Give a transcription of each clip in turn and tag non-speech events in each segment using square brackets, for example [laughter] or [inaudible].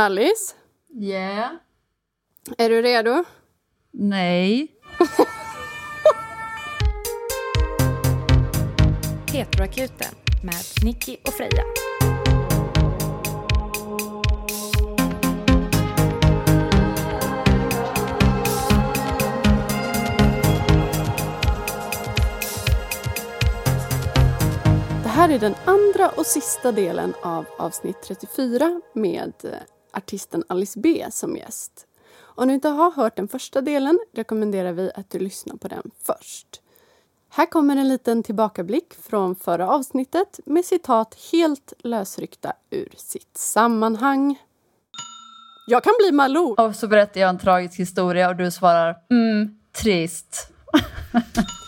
Alice, Yeah. är du redo? Nej. [laughs] Heteroakuten med Nicky och Freja. Det här är den andra och sista delen av avsnitt 34 med eh, artisten Alice B som gäst. Om du inte har hört den första delen rekommenderar vi att du lyssnar på den först. Här kommer en liten tillbakablick från förra avsnittet med citat helt lösryckta ur sitt sammanhang. Jag kan bli Malou! Och så berättar jag en tragisk historia och du svarar mm, trist. [laughs]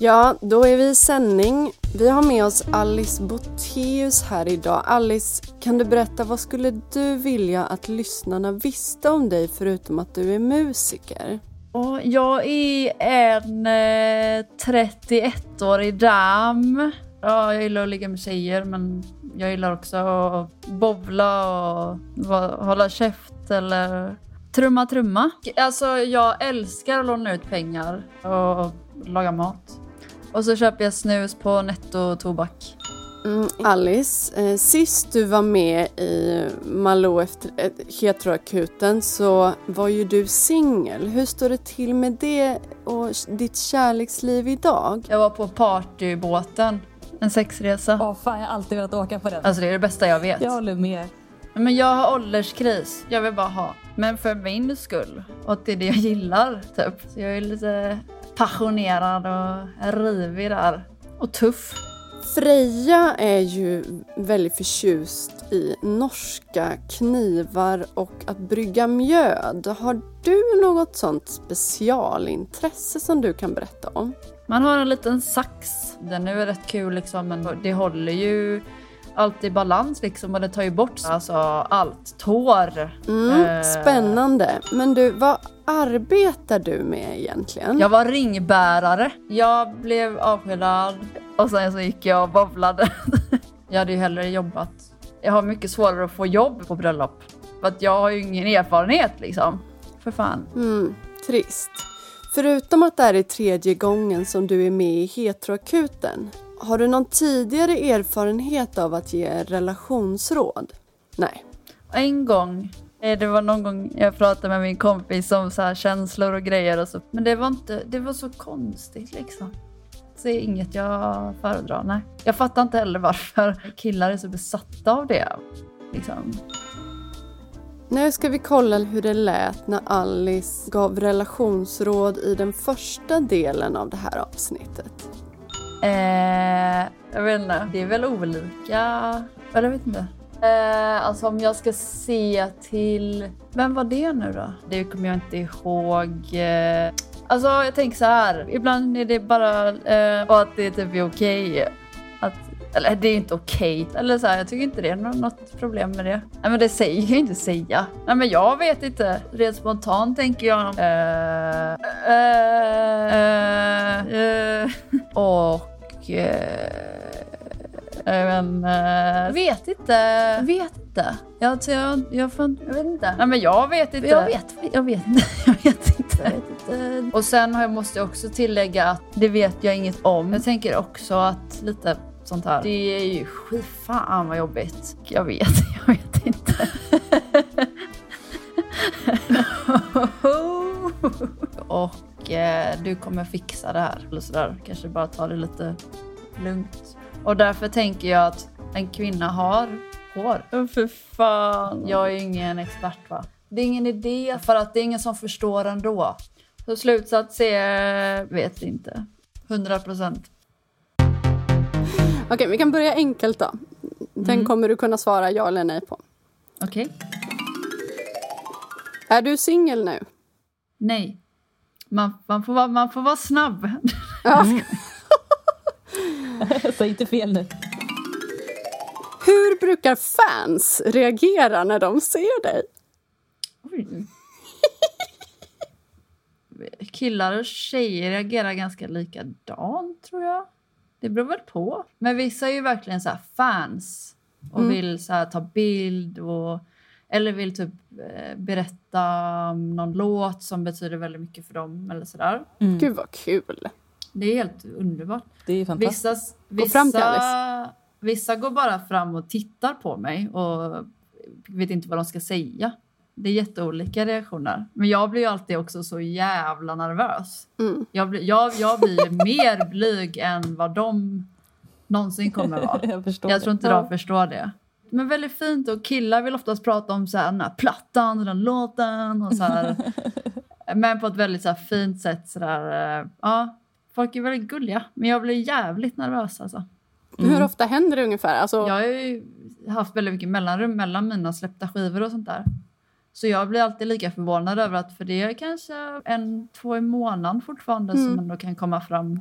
Ja, då är vi i sändning. Vi har med oss Alice Boteus här idag. Alice, kan du berätta vad skulle du vilja att lyssnarna visste om dig förutom att du är musiker? Jag är en eh, 31-årig dam. Ja, jag gillar att ligga med tjejer men jag gillar också att bobla och hålla käft eller trumma trumma. Alltså jag älskar att låna ut pengar och laga mat. Och så köper jag snus på Netto Tobak. Mm, Alice, eh, sist du var med i Malou efter eh, heteroakuten så var ju du singel. Hur står det till med det och ditt kärleksliv idag? Jag var på partybåten, en sexresa. Åh fan, jag har alltid velat åka på den. Alltså det är det bästa jag vet. Jag håller med. Men jag har ålderskris. Jag vill bara ha. Men för min skull. Och det är det jag gillar, typ. Så jag är lite passionerad och rivig där. Och tuff. Freja är ju väldigt förtjust i norska knivar och att brygga mjöd. Har du något sånt specialintresse som du kan berätta om? Man har en liten sax. Den är rätt kul liksom, men det håller ju alltid balans liksom och det tar ju bort alltså allt. Tår. Mm, Eh. Spännande. Men du, vad arbetar du med egentligen? Jag var ringbärare. Jag blev avskedad och sen så gick jag och bowlade. [laughs] jag hade ju hellre jobbat. Jag har mycket svårare att få jobb på bröllop. För att jag har ju ingen erfarenhet liksom. För fan. Mm, trist. Förutom att det här är tredje gången som du är med i heteroakuten, har du någon tidigare erfarenhet av att ge relationsråd? Nej. En gång, eh, det var någon gång jag pratade med min kompis om så här känslor och grejer och så. Men det var inte, det var så konstigt liksom. Så det är inget jag föredrar, nej. Jag fattar inte heller varför killar är så besatta av det. Liksom. Nu ska vi kolla hur det lät när Alice gav relationsråd i den första delen av det här avsnittet. Eh, jag vet inte. Det är väl olika. Eller jag vet inte. Eh, alltså om jag ska se till... Vem var det nu då? Det kommer jag inte ihåg. Eh, alltså jag tänker så här. Ibland är det bara eh, och att det typ är okej. Okay eller det är inte okej. Eller så här, jag tycker inte det är nå- något problem med det. Nej men det säger jag inte säga. Nej men jag vet inte. Rent spontant tänker jag. Eh, eh, eh, och... Eh, men, eh, vet inte. Vet inte. Jag, jag, jag, får, jag vet inte. Nej men jag vet inte. Jag vet, jag vet. [laughs] Jag vet inte. Jag vet inte. Och sen måste jag också tillägga att det vet jag inget om. Jag tänker också att lite sånt här. Det är ju fan vad jobbigt. Jag vet, [laughs] jag vet inte. [laughs] Och eh, du kommer fixa det här. Eller sådär. Kanske bara ta det lite lugnt. Och därför tänker jag att en kvinna har hår. Oh, för fan. Jag är ju ingen expert va. Det är ingen idé för att det är ingen som förstår ändå. Så slutsats är, vet inte. 100 procent. Okej, vi kan börja enkelt då. Den kommer du kunna svara ja eller nej på. Okej. Är du singel nu? Nej. Man, man, får vara, man får vara snabb. [laughs] Säg inte fel nu. Hur brukar fans reagera när de ser dig? Oj. Killar och tjejer reagerar ganska likadant tror jag. Det beror väl på. Men vissa är ju verkligen så här fans och vill så här ta bild och Eller vill typ eh, berätta om någon låt som betyder väldigt mycket för dem eller sådär. Mm. Gud vad kul. Det är helt underbart. Det är fantastiskt. Vissa, Gå fram till vissa, vissa går bara fram och tittar på mig och vet inte vad de ska säga. Det är jätteolika reaktioner. Men jag blir alltid också så jävla nervös. Mm. Jag blir, jag, jag blir [laughs] mer blyg än vad de någonsin kommer vara. [laughs] Jag Jag tror inte Ja. de förstår det. Men väldigt fint och killar vill oftast prata om så här, den här plattan, den låten och så här. [laughs] Men på ett väldigt så här, fint sätt så där. eh, Ja, folk är väldigt gulliga. Men jag blir jävligt nervös alltså. Hur ofta händer det ungefär? Alltså, Jag har ju haft väldigt mycket mellanrum mellan mina släppta skivor och sånt där. Så jag blir alltid lika förvånad över att för det är kanske en, två i månaden fortfarande Mm. som ändå kan komma fram.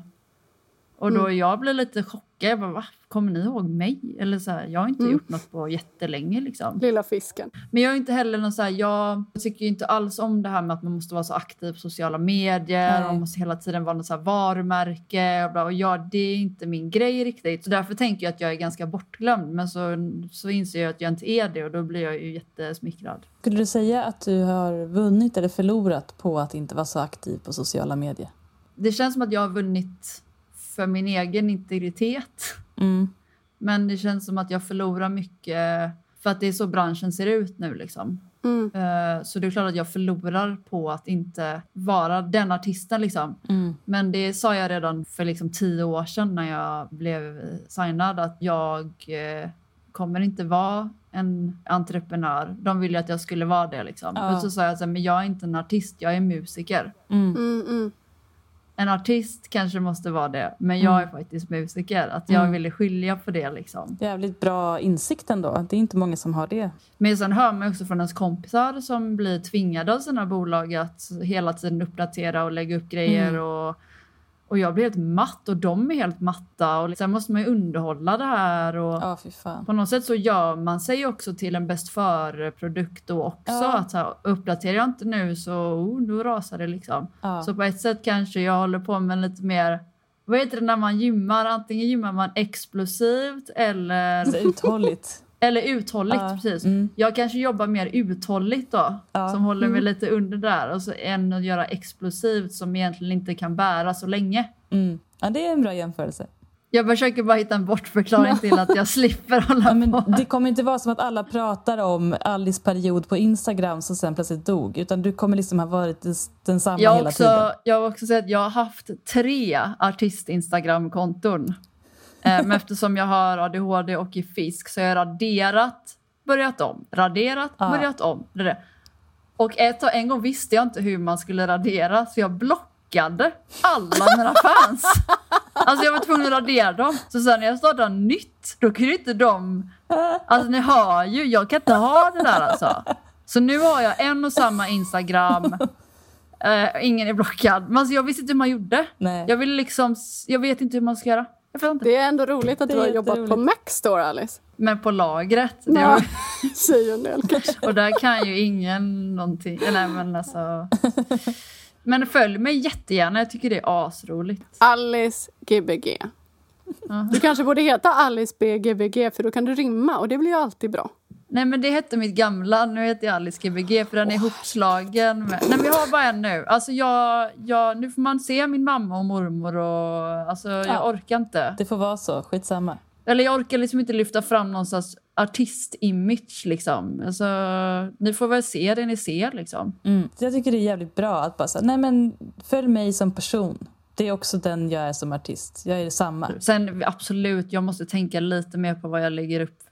Och då jag blir lite chockad. Jag bara, va? Kommer ni ihåg mig? Eller så här, jag har inte Mm. gjort något på jättelänge liksom. Lilla fisken. Men jag är inte heller någon så här, jag tycker inte alls om det här med att man måste vara så aktiv på sociala medier. Nej. Man måste hela tiden vara något så här varumärke. Och, bla, och ja, det är inte min grej riktigt. Så därför tänker jag att jag är ganska bortglömd. Men så, så inser jag att jag inte är det och då blir jag ju jättesmickrad. Skulle du säga att du har vunnit eller förlorat på att inte vara så aktiv på sociala medier? Det känns som att jag har vunnit för min egen integritet. Mm. Men det känns som att jag förlorar mycket för att det är så branschen ser ut nu liksom. Mm. Eh, Så det är klart att jag förlorar på att inte vara den artisten liksom. Mm. Men det sa jag redan för liksom tio år sedan när jag blev signad att jag eh, kommer inte vara en entreprenör. De ville att jag skulle vara det liksom. Ja. Och så sa jag men jag är inte en artist, jag är musiker. Mm. Mm, mm. En artist kanske måste vara det, men jag är faktiskt musiker. Att jag Mm. ville skilja på det liksom. Jävligt bra insikt ändå. Det är inte många som har det. Men sen hör man också från ens kompisar som blir tvingade av sina bolag att hela tiden uppdatera och lägga upp grejer. Mm. Och, och jag blir helt matt och de är helt matta. Och sen måste man ju underhålla det här. Och Ja. På något sätt så gör man sig också till en bäst före-produkt då också. Ja. Att så här, uppdaterar jag inte nu så oh, då rasar det liksom. Ja. Så på ett sätt kanske jag håller på med lite mer vad heter det när man gymmar? Antingen gymmar man explosivt eller, uthålligt. Eller uthålligt. Ja. Precis. Mm. Jag kanske jobbar mer uthålligt då, Ja. som håller mig lite under där. Och så, än att göra explosivt som egentligen inte kan bära så länge. Mm. Ja, det är en bra jämförelse. Jag försöker bara hitta en bortförklaring till att jag slipper [laughs] hålla Ja, men på. det kommer inte vara som att alla pratar om Alice period på Instagram som sen plötsligt dog. Utan du kommer liksom ha varit densamma Jag hela tiden. också, jag har också sett att jag har haft tre artist-instagram-konton. Eh, Men eftersom jag har ADHD och är fisk så har jag raderat, börjat om, raderat, Ja. börjat om. Och ett, en gång visste jag inte hur man skulle radera så jag blockade alla mina fans. Alltså jag var tvungen att radera dem. Så sen när jag startade nytt, då kunde inte de... Alltså ni hör ju, jag kan inte ha det där alltså. Så nu har jag en och samma Instagram. Eh, ingen är blockad. Men alltså, jag visste inte hur man gjorde. Nej. Jag vill liksom, jag vet inte hur man ska göra. Det är ändå roligt att du har jobbat på jätteroligt. Maxstore, Alice. Men på lagret. Det Ja, var, [laughs] säger en del kanske. och där kan ju ingen någonting. Eller men alltså. Men följ mig jättegärna. Jag tycker det är asroligt. Alice Gbg. Ja. Du kanske borde heta Alice BGBG för då kan du rimma och det blir ju alltid bra. Nej men det hette mitt gamla, nu heter jag Alice Gbg för den är ihopslagen med... Nej vi har bara en nu. Alltså jag, jag, nu får man se min mamma och mormor och... Alltså jag Ja. orkar inte. Det får vara så. Skitsamma. Eller jag orkar liksom inte lyfta fram någon slags artist-image liksom. Alltså, ni får väl se det ni ser liksom. Mm. Jag tycker det är jävligt bra att bara säga, nej men följ mig som person. Det är också den jag är som artist. Jag är samma. Sen absolut, jag måste tänka lite mer på vad jag lägger upp. [laughs]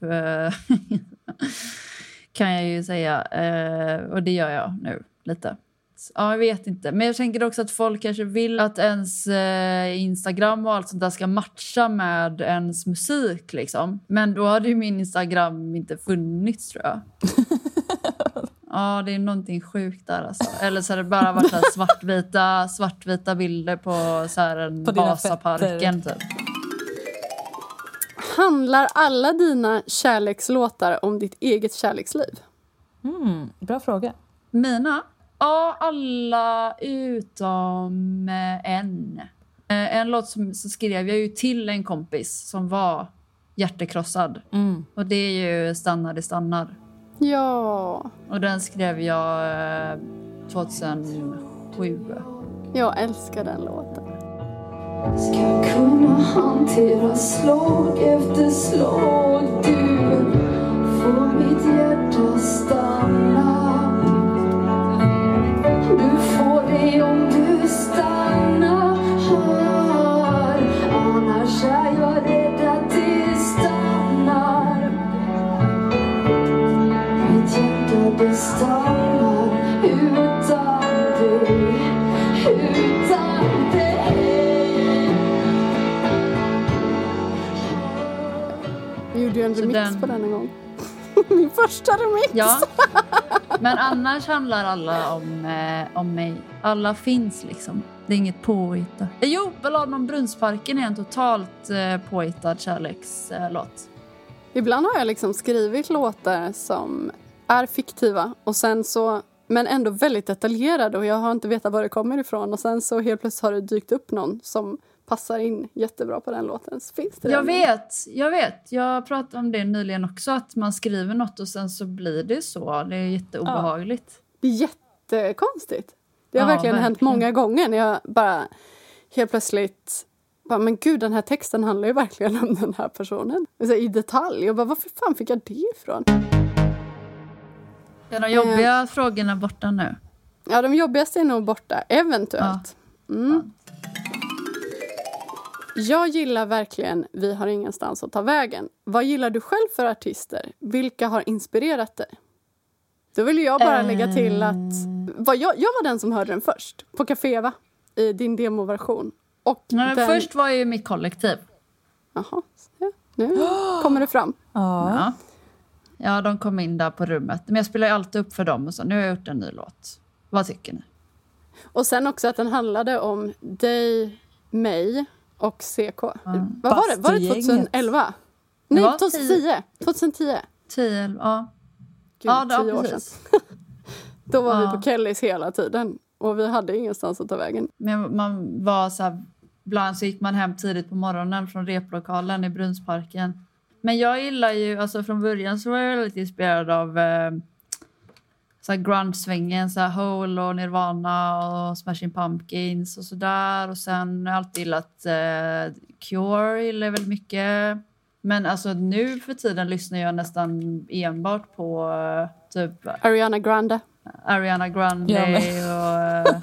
[laughs] kan jag ju säga. Eh, och det gör jag nu lite. Ja, jag vet inte. Men jag tänker också att folk kanske vill att ens eh, Instagram och allt sånt där ska matcha med ens musik. Liksom. Men då hade ju min Instagram inte funnits tror jag. [laughs] Ja, det är någonting sjukt där alltså. Eller så har det bara varit svartvita, svartvita bilder på så här en På Vasaparken typ. Handlar alla dina kärlekslåtar om ditt eget kärleksliv? Mm, bra fråga. Mina? Ja, alla utom eh, en. Eh, En låt som så skrev jag ju till en kompis som var hjärtekrossad. Mm. Och det är ju Stannar det stannar. Ja, Och den skrev jag eh, 2007. jag älskar den låten. Ska kunna hantera slag efter slag? Du får mitt hjärta stanna. Remix den- på den en gång. [laughs] Min första remix! Ja. Men annars handlar alla om, eh, om mig. Alla finns liksom. Det är inget påhittat. Jo, Balladen om Brunnsparken är en totalt eh, påhittad kärlekslåt. Ibland har jag liksom skrivit låtar som är fiktiva och sen så men ändå väldigt detaljerade och jag har inte vetat var det kommer ifrån och sen så helt plötsligt har det dykt upp någon som passar in jättebra på den låten. Så finns det Jag den? vet, jag vet. Jag pratade om det nyligen också. Att man skriver något och sen så blir det så. Det är jätteobehagligt. Det är jättekonstigt. Det har Ja, verkligen, hänt verkligen. många gånger när jag bara helt plötsligt bara, men gud, den här texten handlar ju verkligen om den här personen. Så, I detalj. Och bara, varför fan fick jag det ifrån? Är de jobbiga frågorna borta nu? Ja, de jobbigaste är nog borta, eventuellt. Mm. Jag gillar verkligen Vi har ingenstans att ta vägen. Vad gillar du själv för artister? Vilka har inspirerat dig? Då vill jag bara lägga till att vad jag, jag var den som hörde den först, på Café Eva, i din demoversion. Och Nej, men den... Först var ju mitt kollektiv. Jaha, ja, nu kommer det fram. Ja. Ja. ja, de kom in där på rummet. Men jag spelar ju alltid upp för dem och så. Nu har jag gjort en ny låt. Vad tycker ni? Och sen också att den handlade om dig, mig och CK. Vad var det? Var det Bastugänget. 2011? Det Nej, var 2010. 2010. Tio, elva, ja. Gud, ja, det tio år sedan. [laughs] Då var Ja. vi på Kellys hela tiden. Och vi hade ingenstans att ta vägen. Men man var så här, ibland så gick man hem tidigt på morgonen från replokalen i Brunnsparken. Men jag gillar ju, alltså från början så var jag väldigt inspirerad av eh, så här grunge-svängen, så här Hole och Nirvana och Smashing Pumpkins och sådär. Och sen har jag alltid gillat eh, Cure, gillar väldigt mycket. Men alltså nu för tiden lyssnar jag nästan enbart på eh, typ Ariana Grande. Ariana Grande och eh,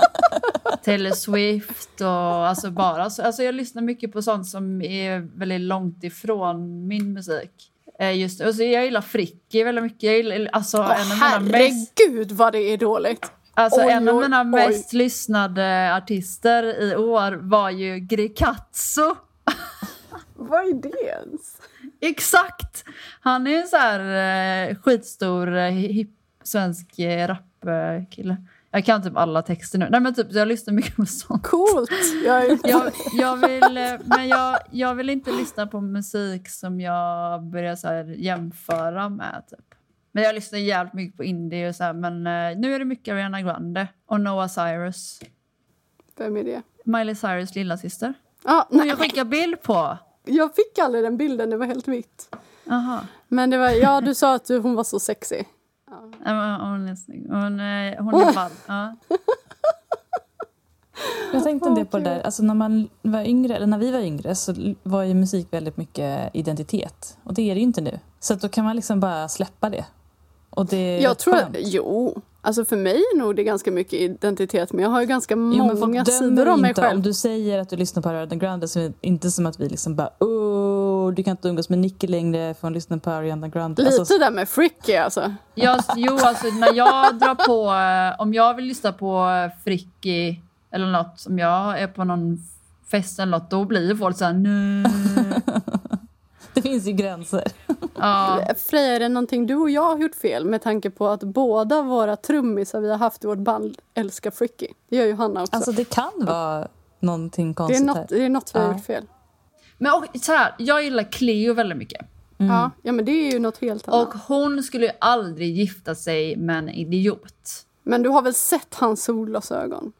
[laughs] Taylor Swift och alltså bara så, alltså jag lyssnar mycket på sånt som är väldigt långt ifrån min musik. Eh, Just och så jag gillar Fricky väldigt mycket. Jag gillar, alltså Åh, en av mina mest, herregud vad det är dåligt! alltså oj, en av mina oj. mest lyssnade artister i år var ju Grikatso. [laughs] Vad är det ens? Exakt! Han är en så här eh, skitstor eh, hip, svensk rapkille. Jag kan typ alla texter nu. Nej men typ jag lyssnar mycket på sånt. Coolt! Jag är... [laughs] Jag, jag vill, eh, men jag, jag vill inte lyssna på musik som jag börjar så här jämföra med. Typ. Men jag lyssnar jävligt mycket på indie och så här, men eh, nu är det mycket Ariana Grande och Noah Cyrus. Vem är det? Miley Cyrus lilla syster. Ah, nej, jag skickar bild på. jag fick aldrig den bilden, det var helt vitt. Aha. Men det var, ja, du sa att du, hon var så sexy. Ja, Hon är snygg. Hon, är- hon är ball. Ja. Jag tänkte en del på det där. Alltså när, man var yngre, eller när vi var yngre så var ju musik väldigt mycket identitet. Och det är det ju inte nu. Så att då kan man liksom bara släppa det. Och det är Jag tror, skönt. jo, alltså för mig är nog det ganska mycket identitet men jag har ju ganska Jo, men många sidor om mig inte. själv. Om du säger att du lyssnar på Ariana Grande så är det inte som att vi liksom bara Åh, du kan inte umgås med Nicky längre för att lyssna på Ariana Grande. Lite Alltså, där med Fricky alltså. Jag, jo, alltså när jag drar på... eh, Om jag vill lyssna på Fricky eller något, om jag är på någon fest eller något, då blir folk så här nej. [laughs] det finns ju gränser. Ja, Freja, är det någonting du och jag har gjort fel med tanke på att båda våra trummisar vi har haft i vårt band älskar Fricky? Det gör ju Hanna också. Alltså det kan vara någonting det, är konstigt något, här. det är något vi har Ja. gjort fel. men och, så här, jag gillar Cleo väldigt mycket. Ja, ja, men det är ju något helt annat. Och hon skulle ju aldrig gifta sig med en idiot. Men du har väl sett hans solglasögon?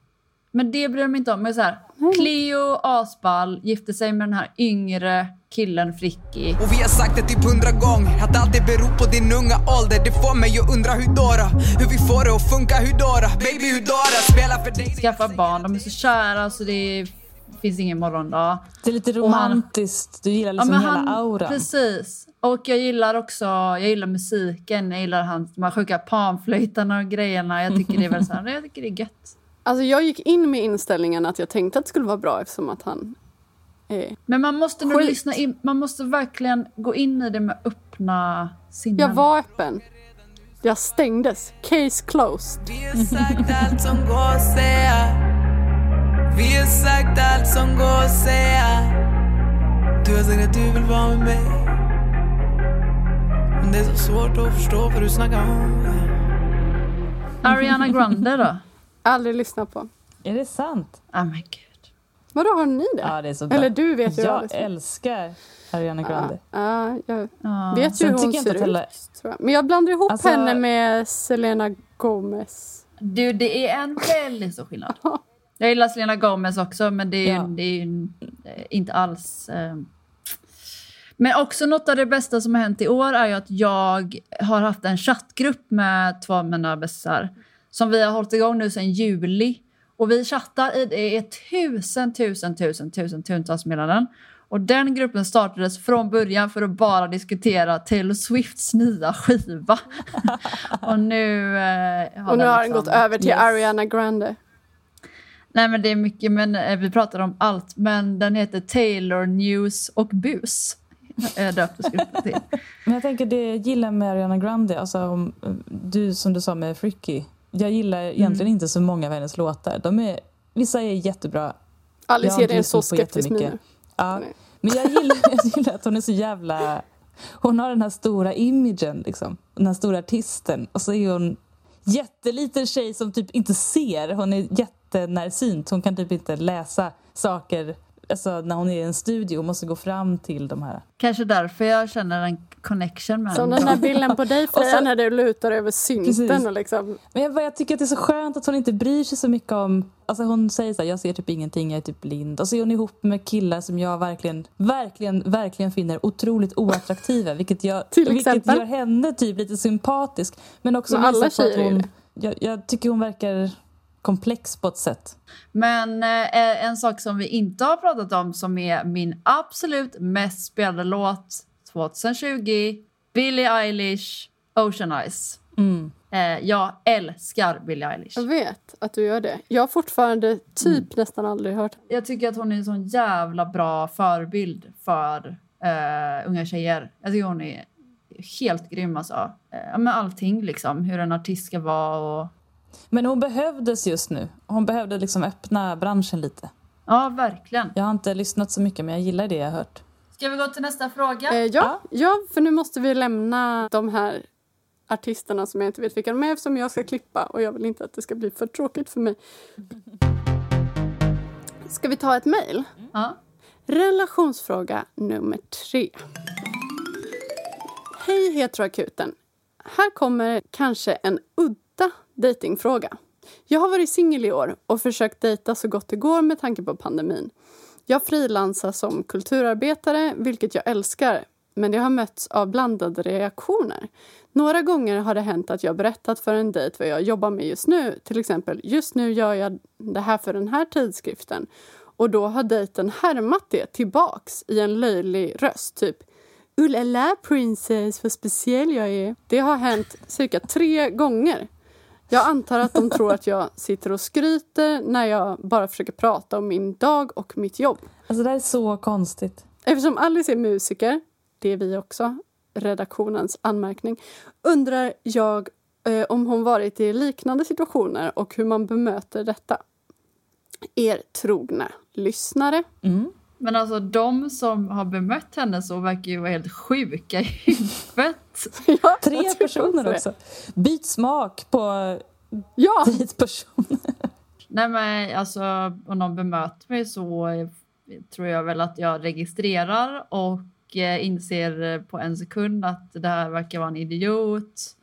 Men det bryr jag mig inte om. Men så här, Cleo Asball gifte sig med den här yngre killen Fricky. Och vi har sagt det typ hundra gånger Att allt det beror på din unga ålder Det får mig att undra hur då? Hur vi får det att funka hur då? Baby hur då? Spela för dig Skaffa barn, de är så kära så det finns ingen morgondag. Det är lite Och han- romantiskt. Du gillar liksom men hela han- auran. Precis. Och jag gillar också, jag gillar musiken, jag gillar hans, de här sjuka panflöjtarna och grejerna. Jag tycker det är väl så här, jag tycker det är gött. Alltså jag gick in med inställningen att jag tänkte att det skulle vara bra eftersom att han är... Men man måste nog lyssna in, man måste verkligen gå in i det med öppna sinnen. Jag var öppen. Jag stängdes. Case closed. Vi har sagt allt som går att säga Vi har sagt allt som går att säga Du har sagt att du vill vara med mig Men det är så svårt att förstå vad du snackar om Ariana Grande då? Aldrig lyssnat på. Är det sant? Ah men gud. Vadå, har ni det? Ja, det är så bra. Eller du vet ju Jag älskar Ariana Grande. Ja, jag Ja. vet ju hur hon ser ut. Tror jag. Men jag blandar ihop Alltså- henne med Selena Gomez. Du, det är en väldigt stor skillnad. Jag gillar Selena Gomez också, men det är, ju- Ja. det är eh, inte alls... Eh. Men också något av det bästa som har hänt i år är ju att jag har haft en chattgrupp med två av mina bästisar som vi har hållit igång nu sedan juli. Och vi chattar i det är tusen, tusen, tusen, tusen, tusentals meddelanden. Och den gruppen startades från början för att bara diskutera Taylor Swifts nya skiva. [laughs] och nu eh, Och nu har den liksom- gått över till Yes. Ariana Grande. Nej men det är mycket, men eh, vi pratar om allt. Men den heter Taylor News och Bus. Jag döpte gruppen till. Men jag tänker det jag gillar med Ariana Grande, alltså om, du som du sa med Fricky. Jag gillar egentligen inte så många av hennes låtar. De är, vissa är jättebra. Jag Alice dig en så skeptisk nu. Ja. Nej. Men jag gillar, [laughs] jag gillar att hon är så jävla... Hon har den här stora imagen, liksom. Den här stora artisten. Och så är hon jätteliten tjej som typ inte ser. Hon är jättenärsynt. Hon kan typ inte läsa saker alltså, när hon är i en studio och måste gå fram till de här. Kanske därför jag känner en connection med Som henne. den där bilden på dig [laughs] Freja när du lutar över synten och liksom... Men jag, jag tycker att det är så skönt att hon inte bryr sig så mycket om... Alltså hon säger så här, jag ser typ ingenting, jag är typ blind. Och så är hon ihop med killar som jag verkligen, verkligen, verkligen finner otroligt oattraktiva. Vilket, jag, [laughs] Till vilket gör henne typ lite sympatisk. Men också Men alla visar på att tjejer hon... Jag, jag tycker hon verkar komplex på ett sätt. Men eh, en sak som vi inte har pratat om som är min absolut mest spelade låt 2020. Billie Eilish, Ocean Eyes. Mm. Eh, jag älskar Billie Eilish. Jag vet att du gör det. Jag har fortfarande typ nästan aldrig hört Jag tycker att hon är en sån jävla bra förebild för eh, unga tjejer. Jag tycker hon är helt grym alltså. Eh, med allting liksom, hur en artist ska vara och... Men hon behövdes just nu. Hon behövde liksom öppna branschen lite. Ja, verkligen. Jag har inte lyssnat så mycket men jag gillar det jag har hört. Ska vi gå till nästa fråga? Eh, ja, ja, för nu måste vi lämna de här artisterna som jag inte vet vilka de är eftersom jag ska klippa och jag vill inte att det ska bli för tråkigt för mig. Ska vi ta ett mejl? Ja. Relationsfråga nummer tre. Hej heteroakuten. Här kommer kanske en udda datingfråga. Jag har varit singel i år och försökt dejta så gott det går med tanke på pandemin. Jag frilansar som kulturarbetare, vilket jag älskar men det har mötts av blandade reaktioner. Några gånger har det hänt att jag berättat för en dejt vad jag jobbar med just nu. Till exempel, just nu gör jag det här för den här tidskriften. Och då har dejten härmat det tillbaks i en löjlig röst, typ Ulala princess, vad speciell jag är. Det har hänt cirka tre gånger. Jag antar att de tror att jag sitter och skryter när jag bara försöker prata om min dag och mitt jobb. Alltså det här är så konstigt. Eftersom Alice är musiker, det är vi också, redaktionens anmärkning, undrar jag eh, om hon varit i liknande situationer och hur man bemöter detta. Er trogna lyssnare. Mm. Men alltså de som har bemött henne så verkar ju vara helt sjuka i huvudet. [laughs] Ja, Tre personer också. Byt smak på Ja, dejtpersoner. Nej men alltså om någon bemöter mig så tror jag väl att jag registrerar och eh, inser på en sekund att det här verkar vara en idiot.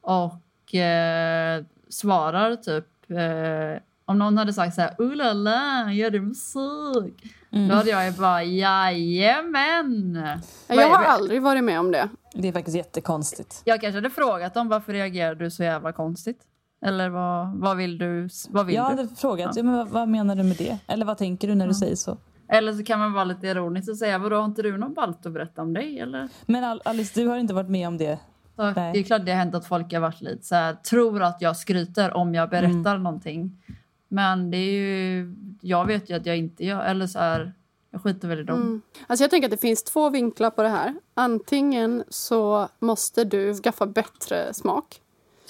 Och eh, svarar typ eh, Om någon hade sagt så här, oh la la, gör du musik? Mm. Då hade jag ju bara, jajamän! Jag har aldrig varit med om det. Det är faktiskt jättekonstigt. Jag kanske hade frågat dem varför reagerar du så jävla konstigt? Eller vad, vad vill du? Vad vill Jag du? hade frågat, ja. men vad, vad menar du med det? Eller vad tänker du när du säger så? Eller så kan man vara lite ironisk och säga, vadå har inte du någon ballt att berätta om dig? Eller? Men Al- Alice, du har inte varit med om det? Så det är klart det har hänt att folk har varit lite så här, tror att jag skryter om jag berättar Mm. någonting. Men det är ju, jag vet ju att jag inte gör, eller så här, jag skiter väl i dem. Mm. Alltså jag tänker att det finns två vinklar på det här. Antingen så måste du skaffa bättre smak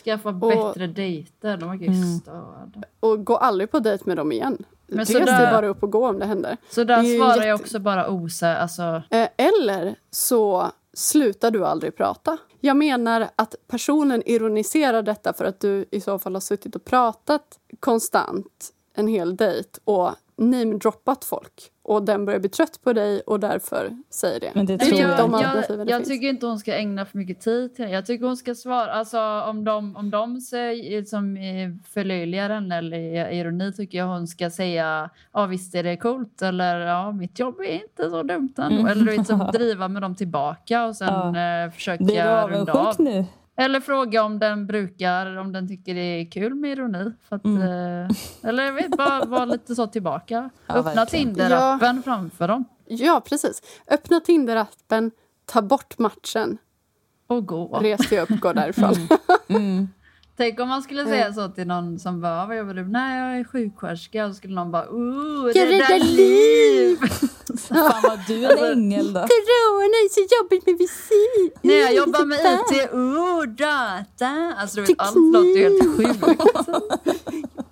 Skaffa Och- bättre dejter, de verkar ju Mm. störda. och gå aldrig på dejt med dem igen. Men Res så dig bara upp och gå om det händer. Så där är svarar jag jätte- också bara osä, alltså Eh, Eller så slutar du aldrig prata. Jag menar att personen ironiserar detta för att du i så fall har suttit och pratat konstant en hel dejt och namedroppat folk och den börjar bli trött på dig och därför säger det. Men det Typ tror jag, alternativen jag, det jag finns. tycker inte hon ska ägna för mycket tid till det. Jag tycker hon ska svara, alltså om de, om de säger, som eh, förlöjligar henne eller ironi tycker jag hon ska säga ja visst är det coolt eller ja mitt jobb är inte så dumt ändå. Mm. Eller du vet, som [laughs] driva med dem tillbaka och sen eh, försöka Blir du runda av. avundsjuk nu? Eller fråga om den brukar, om den tycker det är kul med ironi. För att, Mm. eh, eller jag vet, bara vara lite så tillbaka. [laughs] Ja, Öppna. Tinder-appen framför dem Ja, precis. Öppna Tinder-appen, ta bort matchen, och gå. res dig upp, gå därifrån. Mm. [laughs] Tänk om man skulle säga så till någon som bara, vad jobbar du? Nej, jag är sjuksköterska. Och så skulle någon bara, oh, Jag rädda räddar liv! [laughs] Fan vad du är en ängel då. Corona är så jobbigt med visir. Nej, jag jobbar med IT, oh, data. Alltså du vet, allt låter ju helt sjukt. [laughs]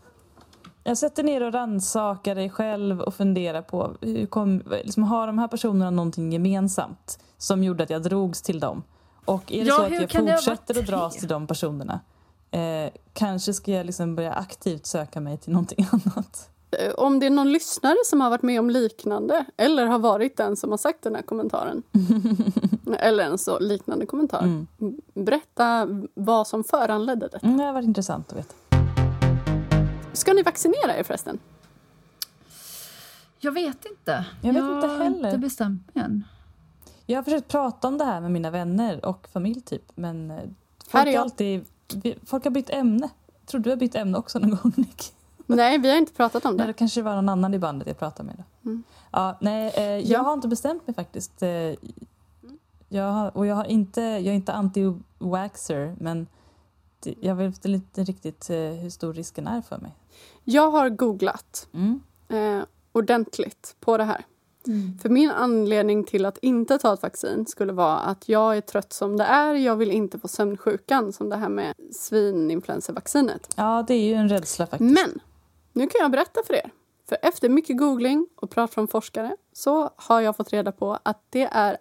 Jag sätter ner och rannsakar dig själv och funderar på hur kom, liksom, har de här personerna någonting gemensamt som gjorde att jag drogs till dem? Och är det Ja, så att jag det fortsätter att dras till de personerna eh, kanske ska jag liksom börja aktivt söka mig till någonting [laughs] annat. Eh, Om det är någon lyssnare som har varit med om liknande eller har varit den som har sagt den här kommentaren [laughs] eller en så liknande kommentar. Mm. Berätta vad som föranledde det. Mm, det har varit intressant att veta. Ska ni vaccinera er förresten? Jag vet inte. Jag vet inte har heller. inte bestämt mig än. Jag har försökt prata om det här med mina vänner och familj typ men eh, folk, är har jag. alltid, folk har bytt ämne. Jag tror du har bytt ämne också någon gång Nick. Nej, vi har inte pratat om Nej, det. då kanske det var någon annan i bandet jag pratade med. Då. Mm. Ja, nej, eh, jag Ja. har inte bestämt mig faktiskt. Eh, jag har, och jag, har inte, jag är inte anti-waxer men det, jag vet inte riktigt eh, hur stor risken är för mig. Jag har googlat Mm. eh, ordentligt på det här. För min anledning till att inte ta ett vaccin skulle vara att jag är trött som det är. Jag vill inte få sömnsjukan som det här med svininfluensavaccinet. Ja, det är ju en rädsla faktiskt. Men nu kan jag berätta för er. För efter mycket googling och prat från forskare så har jag fått reda på att det är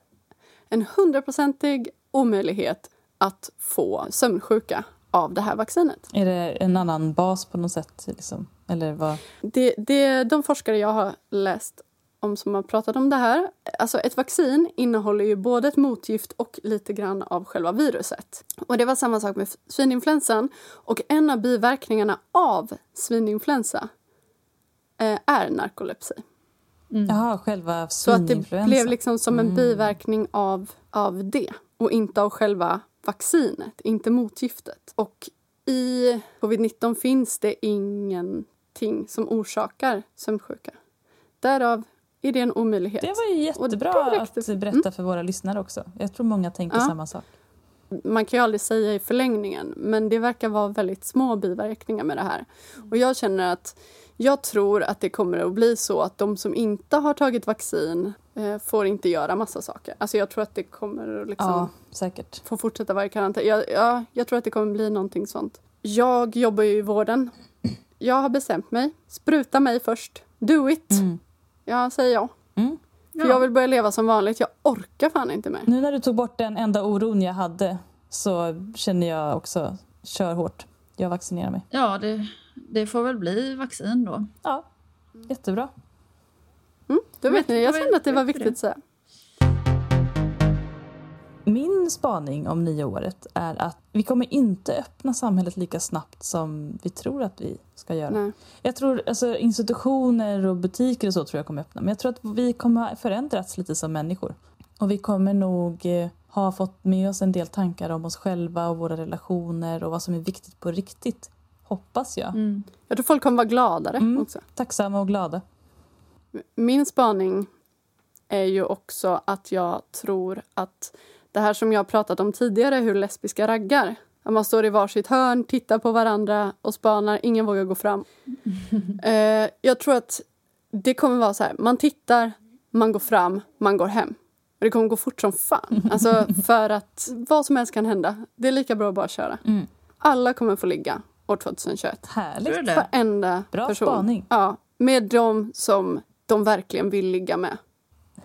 en hundraprocentig omöjlighet att få sömnsjuka av det här vaccinet. Är det en annan bas på något sätt? Liksom? Eller vad? Det, det, de forskare jag har läst om som har pratat om det här. Alltså ett vaccin innehåller ju både ett motgift och lite grann av själva viruset. Och det var samma sak med svininfluensan. Och en av biverkningarna av svininfluensa eh, är narkolepsi. Jaha, själva Så att det blev liksom som en biverkning av, av det och inte av själva vaccinet, inte motgiftet. Och i covid-19 finns det ingenting som orsakar sömnsjuka. Därav är det en omöjlighet. Det var det jättebra räckte att berätta för våra lyssnare också. Jag tror många tänker Ja. samma sak. Man kan ju aldrig säga i förlängningen, men det verkar vara väldigt små biverkningar med det här. Och jag känner att jag tror att det kommer att bli så att de som inte har tagit vaccin eh, får inte göra massa saker. Alltså jag tror att det kommer att liksom Ja, säkert. få fortsätta vara i karantän. Jag, ja, jag tror att det kommer bli någonting sånt. Jag jobbar ju i vården. Jag har bestämt mig. Spruta mig först. Do it! Mm. Jag säger ja. Mm. För jag vill börja leva som vanligt. Jag orkar fan inte mer. Nu när du tog bort den enda oron jag hade så känner jag också, kör hårt. Jag vaccinerar mig. Ja, det, det får väl bli vaccin då. Ja, jättebra. Mm, då vet ni, jag kände att det var viktigt att säga. Min spaning om nyåret är att vi kommer inte öppna samhället lika snabbt som vi tror att vi ska göra. Nej. Jag tror alltså, institutioner och butiker och så tror jag kommer öppna. Men jag tror att vi kommer förändrats lite som människor. Och vi kommer nog eh, ha fått med oss en del tankar om oss själva och våra relationer och vad som är viktigt på riktigt. Hoppas jag. Mm. Jag tror folk kommer vara gladare Mm. också. Tacksamma och glada. Min spaning är ju också att jag tror att det här som jag har pratat om tidigare, hur lesbiska raggar. Att man står i varsitt hörn, tittar på varandra och spanar, ingen vågar gå fram. [laughs] eh, jag tror att det kommer vara så här, man tittar, man går fram, man går hem. Och det kommer gå fort som fan. [laughs] Alltså för att vad som helst kan hända. Det är lika bra att bara köra. Mm. Alla kommer få ligga år 2021. Härligt. Varenda Bra person. spaning. Ja, med de som de verkligen vill ligga med.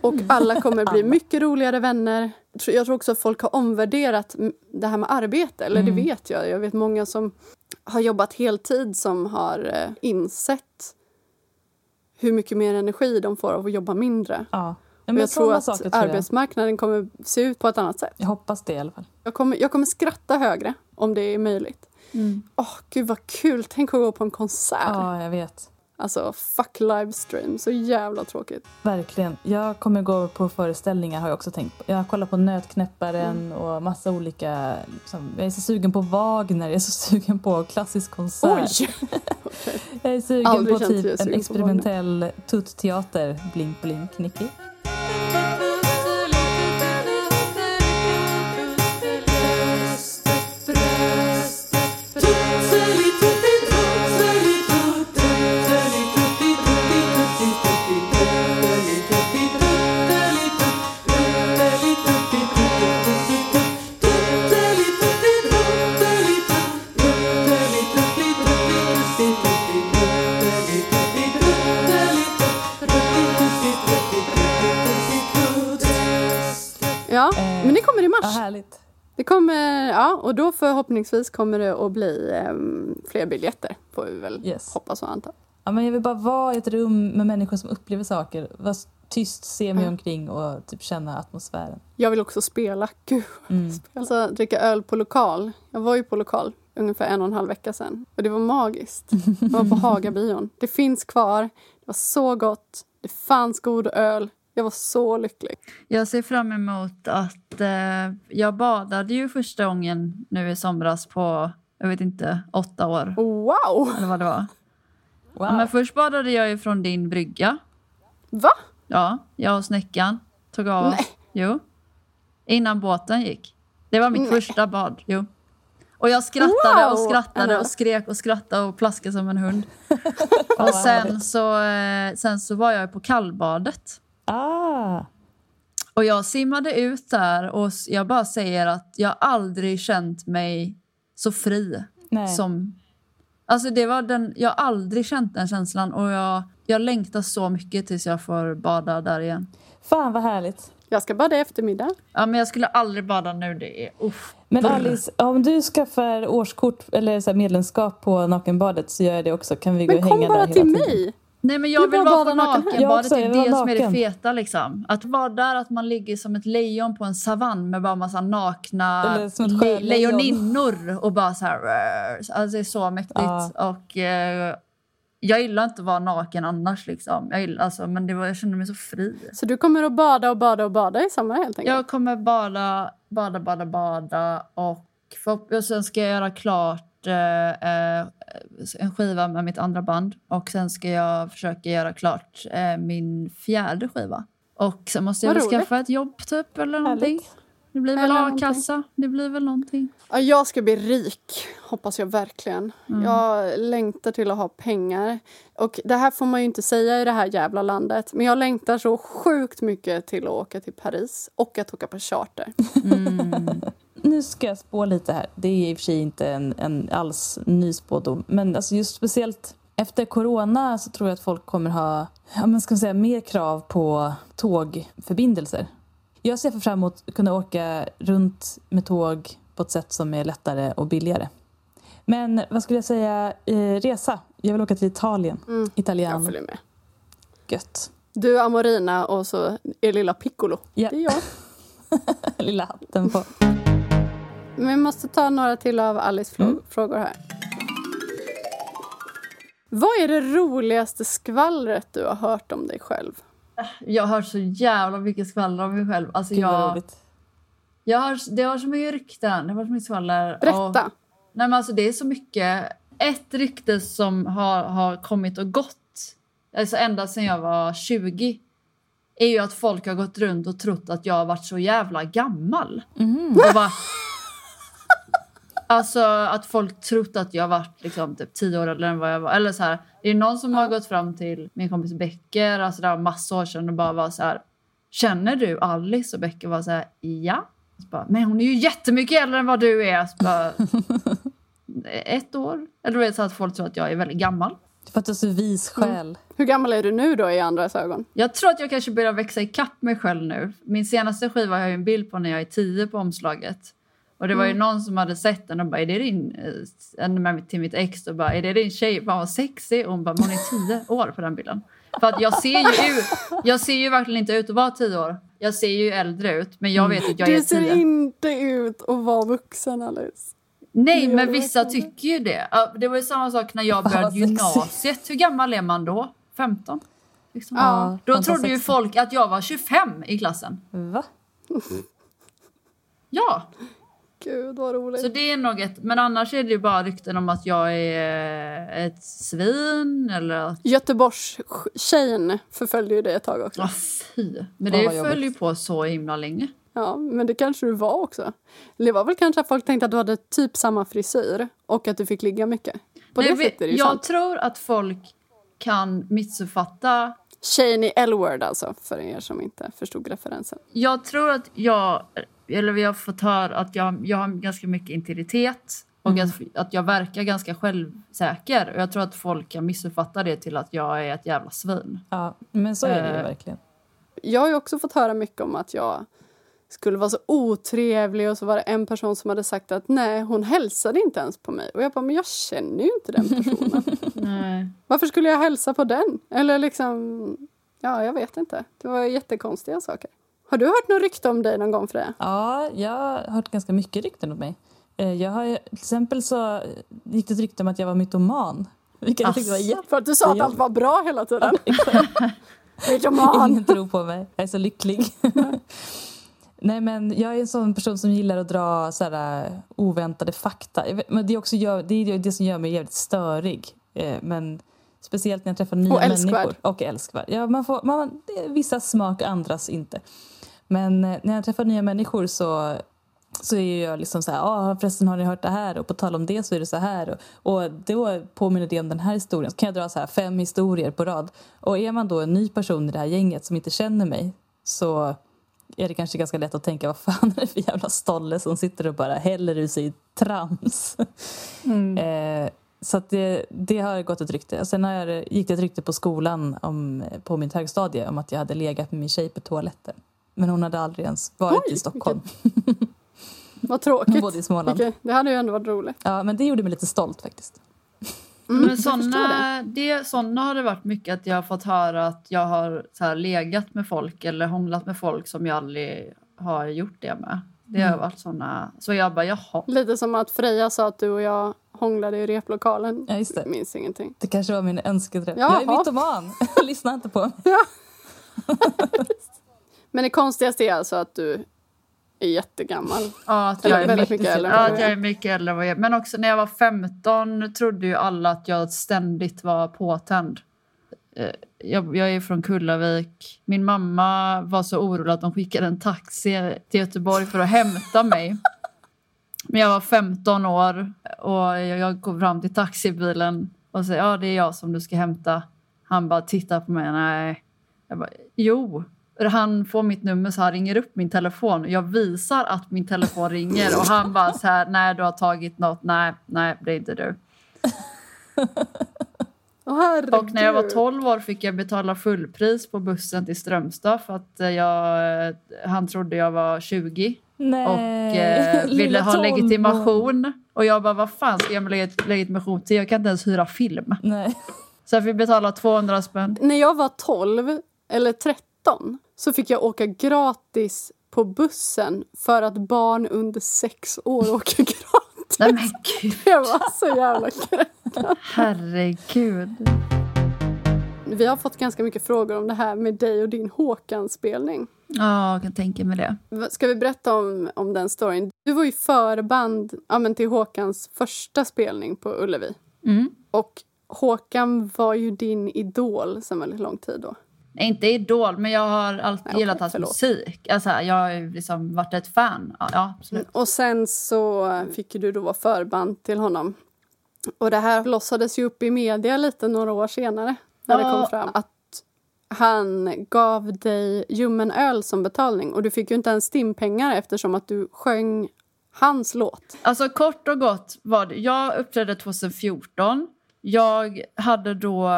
Och alla [laughs] kommer bli mycket roligare vänner. Jag tror- också att folk har omvärderat det här med arbete. Eller det vet jag. Jag vet många som har jobbat heltid som har eh, insett hur mycket mer energi de får av att jobba mindre. Ja. Ja, jag tror att saker tror arbetsmarknaden kommer se ut på ett annat sätt. jag hoppas det i alla fall. Jag kommer, jag kommer skratta högre om det är möjligt. Mm. Åh, gud vad kul! Tänk att gå på en konsert. Ja, jag vet. Alltså, fuck livestream. Så jävla tråkigt. Verkligen. Jag kommer gå på föreställningar har jag också tänkt på. Jag kollar på Nötknäpparen Mm. och massa olika... Liksom, jag är så sugen på Wagner, jag är så [laughs] sugen på klassisk konsert. Oj! [laughs] Jag är sugen Aldrig på typ en experimentell tuttteater. Blink blink Nicky. Kommer, ja, och då förhoppningsvis kommer det att bli ehm, fler biljetter. Får vi väl Yes. hoppas och anta. Ja, men jag vill bara vara i ett rum med människor som upplever saker. Vara tyst, se mig Ja. omkring och typ känna atmosfären. Jag vill också spela. Gud, Mm. Alltså dricka öl på lokal. Jag var ju på lokal ungefär en och en halv vecka sedan. Och det var magiskt. Jag var på [laughs] Hagabion. Det finns kvar. Det var så gott. Det fanns god öl. Jag var så lycklig. Jag ser fram emot att... Eh, jag badade ju första gången nu i somras på, jag vet inte, åtta år. Wow! Eller vad det var. Wow. Ja, men först badade jag ju från din brygga. Va? Ja, jag och Snäckan tog av oss. Nej. Jo. Innan båten gick. Det var mitt Nej. första bad. Jo. Och jag skrattade Wow! och skrattade och skrek och skrattade och plaskade som en hund. [laughs] och sen så, eh, sen så var jag på kallbadet. Ah, Och jag simmade ut där och jag bara säger att jag aldrig känt mig så fri nej. som... Alltså det var den, jag har aldrig känt den känslan och jag, jag längtar så mycket tills jag får bada där igen. Fan vad härligt. Jag ska bada i eftermiddag. Ja, men jag skulle aldrig bada nu. Det är... Uff. Men Alice, om du skaffar årskort eller så här medlemskap på nakenbadet så gör jag det också. Kan vi gå Men och kom hänga bara där hela till tiden? mig. Nej, men jag Du vill vara på naken nakenbadet. Jag Det jag är det som är det feta. Liksom. Att vara där, att man ligger som ett lejon på en savann med bara massa nakna le- lejoninnor och bara så här... Alltså, det är så mäktigt. Ja. Och, eh, jag gillar inte att vara naken annars. Liksom. Jag, gillar, alltså, men det var, jag kände mig så fri. Så du kommer att bada och bada och bada i sommar helt enkelt? Jag kommer bada, bada, bada, bada och, för, och sen ska jag göra klart eh, eh, en skiva med mitt andra band och sen ska jag försöka göra klart eh, min fjärde skiva. Och sen måste jag skaffa ett jobb typ eller någonting. Härligt. Det blir väl a-kassa. Det blir väl någonting. Ja, jag ska bli rik, hoppas jag verkligen. Mm. Jag längtar till att ha pengar. Och Det här får man ju inte säga i det här jävla landet. Men jag längtar så sjukt mycket till att åka till Paris och att åka på charter. Mm. [laughs] [laughs] Nu ska jag spå lite här. Det är i och för sig inte en, en alls ny spådom. Men alltså just speciellt efter corona så tror jag att folk kommer ha ja, men ska man säga, mer krav på tågförbindelser. Jag ser fram emot att kunna åka runt med tåg på ett sätt som är lättare och billigare. Men vad skulle jag säga? Eh, resa. Jag vill åka till Italien. Mm. Jag Italiano. följer med. Gött. Du Amorina och så är lilla Piccolo. Ja. Det är jag. [laughs] lilla hatten på. Men vi måste ta några till av Alice Mm. frågor här. Vad är det roligaste skvallret du har hört om dig själv? Jag har så jävla mycket skvaller om mig själv. Alltså Gud jag, roligt. jag har, det har så mycket rykten. Det har så mycket skvaller. Och, Berätta. nej men alltså det är så mycket. Ett rykte som har, har kommit och gått, alltså ända sedan jag var 20, är ju att folk har gått runt och trott att jag har varit så jävla gammal. Och bara, alltså att folk trott att jag har varit liksom typ 10 år eller än vad jag var. Eller så här, det är någon som har gått fram till min kompis Becker, alltså det var massa år sedan och bara var så här. Känner du Alice? Och Becker var så här, ja. Så bara, men hon är ju jättemycket äldre än vad du är. Så bara, [laughs] ett år. Eller du vet så att folk tror att jag är väldigt gammal. För att du är så vis själ. Hur gammal är du nu då i andras ögon? Jag tror att jag kanske börjar växa ikapp mig själv nu. Min senaste skiva har jag ju en bild på när jag är tio på omslaget. Och det var ju någon som hade sett den och bara, är det din, eh, till mitt ex och bara, är det din tjej? Fan vad sexig. Och hon bara, hon är tio år på den bilden. För att jag ser ju ut, jag ser ju verkligen inte ut att vara tio år. Jag ser ju äldre ut, men jag vet att jag är Du ser tio. inte ut att vara vuxen Alice. Nej, men du vissa tycker ju det. Det var ju samma sak när jag började gymnasiet. Hur gammal är man då? 15? Liksom. Ja, Då trodde ju folk att jag var 25 i klassen. Va? Ja, Gud vad roligt. så det är nog ett... Men annars är det ju bara rykten om att jag är eh, ett svin eller att... Göteborgs-tjejen förföljde ju dig ett tag också. Ja, fy. Men det föll ju på så himla länge. Ja, men det kanske du var också. Det var väl kanske att folk tänkte att du hade typ samma frisyr och att du fick ligga mycket. På Nej, det vi- sättet är det ju jag sant. tror att folk kan missuppfatta Tjejen i L-word alltså, för er som inte förstod referensen. Jag tror att jag, eller vi har fått höra att jag, jag har ganska mycket integritet och att, att jag verkar ganska självsäker. Och jag tror att folk kan missuppfatta det till att jag är ett jävla svin. Ja, men så är det ju Eh. verkligen. Jag har ju också fått höra mycket om att jag skulle vara så otrevlig och så var det en person som hade sagt att nej, hon hälsade inte ens på mig. Och jag bara, men jag känner ju inte den personen. [laughs] Nej. Varför skulle jag hälsa på den? Eller liksom, ja, jag vet inte. Det var jättekonstiga saker. Har du hört något rykte om dig någon gång Freja? Ja, jag har hört ganska mycket rykten om mig. Eh, Jag har, till exempel så gick det ett rykte om att jag var mytoman. Vilket jag tyckte var jätte... För att du sa att allt var bra hela tiden. [laughs] Mytoman! Ingen tror på mig. Jag är så lycklig. [laughs] Nej, men jag är en sån person som gillar att dra så här, eh, oväntade fakta. Men det, är också gör, det är det som gör mig jävligt störig. Eh, Men speciellt när jag träffar nya Och människor. Och älskvärd. Ja, man får, man, vissa smak, andras inte. Men eh, när jag träffar nya människor så så är jag liksom så här, ah, förresten har ni hört det här? Och på tal om det så är det så här. Och, och då påminner det om den här historien. Så kan jag dra så här fem historier på rad. Och är man då en ny person i det här gänget som inte känner mig så är det kanske ganska lätt att tänka vad fan är det för jävla stolle som sitter och bara häller ur sig trams. [laughs] eh, så det, det har gått ett rykte. Sen har jag, gick det ett rykte på skolan om, på mitt högstadie om att jag hade legat med min tjej på toaletten. Men hon hade aldrig ens varit Oj, i Stockholm. Vad Hon tråkigt. bodde i Småland. Okej, det hade ju ändå varit roligt. Ja, men det gjorde mig lite stolt faktiskt. Men jag förstår såna, det, såna har det varit mycket att jag har fått höra att jag har så här, legat med folk eller hånglat med folk som jag aldrig har gjort det med. Det har varit såna. Så jag bara, jaha. Lite som att Freja sa att du och jag hånglade i replokalen. Ja, just det. Jag minns ingenting. Det kanske var min önskedröm. Jag är mytoman. [laughs] Lyssna inte på mig. [laughs] [laughs] Men det konstigaste är alltså att du är jättegammal. Ja, att jag är väldigt mycket, mycket äldre ja, att jag är. mycket äldre vad jag. Men också när jag var 15 trodde ju alla att jag ständigt var påtänd. Eh, Jag, jag är från Kullavik. Min mamma var så orolig att de skickade en taxi till Göteborg för att hämta mig. Men jag var 15 år och jag kom fram till taxibilen och sa ja det är jag som du ska hämta. Han bara tittar på mig. Nej. Jag bara, jo. Han får mitt nummer så han ringer upp min telefon. Jag visar att min telefon ringer och han bara så här, nej du har tagit något. Nej, nej det är inte du. [laughs] Herregud. Och när jag var 12 år fick jag betala fullpris på bussen till Strömstad för att eh, jag, eh, han trodde jag var 20 Nej. och eh, ville ha legitimation. Och jag bara, vad fan ska jag med legit- legitimation till? Jag kan inte ens hyra film. Nej. Så jag fick betala 200 spänn. När jag var 12 eller 13 så fick jag åka gratis på bussen för att barn under sex år åker gratis. Nej men gud, [laughs] Det var så jävla kul. herregud. Vi har fått ganska mycket frågor om det här med dig och din Håkan-spelning. Ja, jag kan tänka mig det. Ska vi berätta om, om den storyn? Du var ju förband ja, men till Håkans första spelning på Ullevi. Mm. Och Håkan var ju din idol sedan väldigt lång tid då. Inte idol, men jag har alltid Nej, gillat hans förlåt. musik. Alltså, jag har liksom varit ett fan. Ja, absolut. Och sen så fick du då vara förband till honom. Och det här blossades ju upp i media lite några år senare. När det Ja. kom fram att han gav dig ljummen öl som betalning. Och du fick ju inte ens stimpengar eftersom att du sjöng hans låt. Alltså kort och gott var det, jag uppträdde 2014. Jag hade då,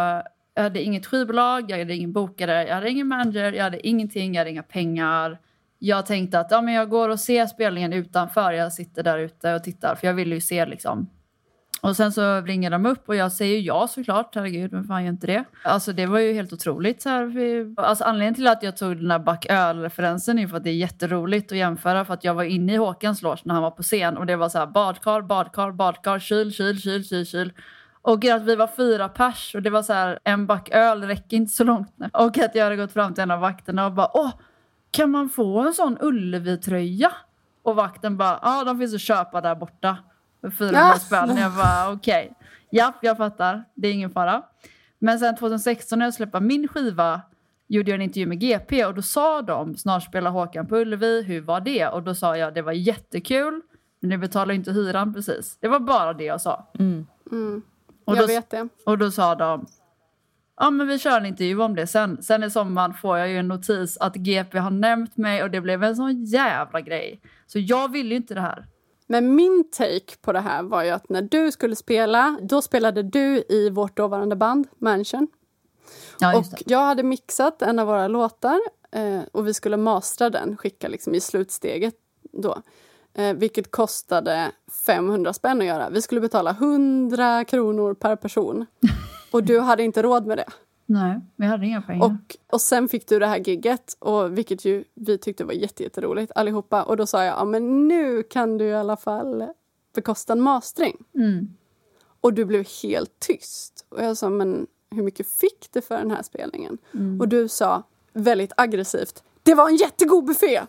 jag hade inget skivbolag, jag hade ingen bokare, jag hade ingen manager, jag hade ingenting, jag hade inga pengar. Jag tänkte att ja, men jag går och ser spelningen utanför, jag sitter där ute och tittar för jag ville ju se liksom. Och sen så ringer de upp och jag säger ja såklart, herregud, men fan gör inte det? Alltså det var ju helt otroligt. Så här. Alltså anledningen till att jag tog den där Back referensen är för att det är jätteroligt att jämföra för att jag var inne i Håkans loge när han var på scen och det var så här badkar, badkar, badkar, kyl, kyl, kyl, kyl, kyl. Och att vi var fyra pers och det var så här en back öl räcker inte så långt nu. Och att jag hade gått fram till en av vakterna och bara åh, kan man få en sån Ullevi-tröja? Och vakten bara, ja de finns att köpa där borta. För 400 Ja. spänn. Jag bara okej. Japp, jag fattar. Det är ingen fara. Men sen 2016 när jag släppte min skiva gjorde jag en intervju med GP och då sa de snart spelar Håkan på Ullevi, hur var det? Och då sa jag det var jättekul men ni betalar inte hyran precis. Det var bara det jag sa. Mm. Mm. Och jag då, vet det. och då sa de Ja men vi kör en intervju om det sen. Sen i sommaren får jag ju en notis att GP har nämnt mig och det blev en sån jävla grej. Så jag ville ju inte det här. Men min take på det här var ju att när du skulle spela, då spelade du i vårt dåvarande band Mansion. Ja, och jag hade mixat en av våra låtar eh, och vi skulle mastra den, skicka liksom i slutsteget då. Eh, vilket kostade 500 spänn att göra. Vi skulle betala 100 kronor per person. [laughs] Och du hade inte råd med det. Nej, vi hade inga pengar. Och, och sen fick du det här gigget, och vilket ju vi tyckte var jätte, jätteroligt allihopa. Och då sa jag, ja men nu kan du i alla fall bekosta en mastering. Mm. Och du blev helt tyst. Och jag sa, men hur mycket fick du för den här spelningen? Mm. Och du sa väldigt aggressivt, det var en jättegod buffé!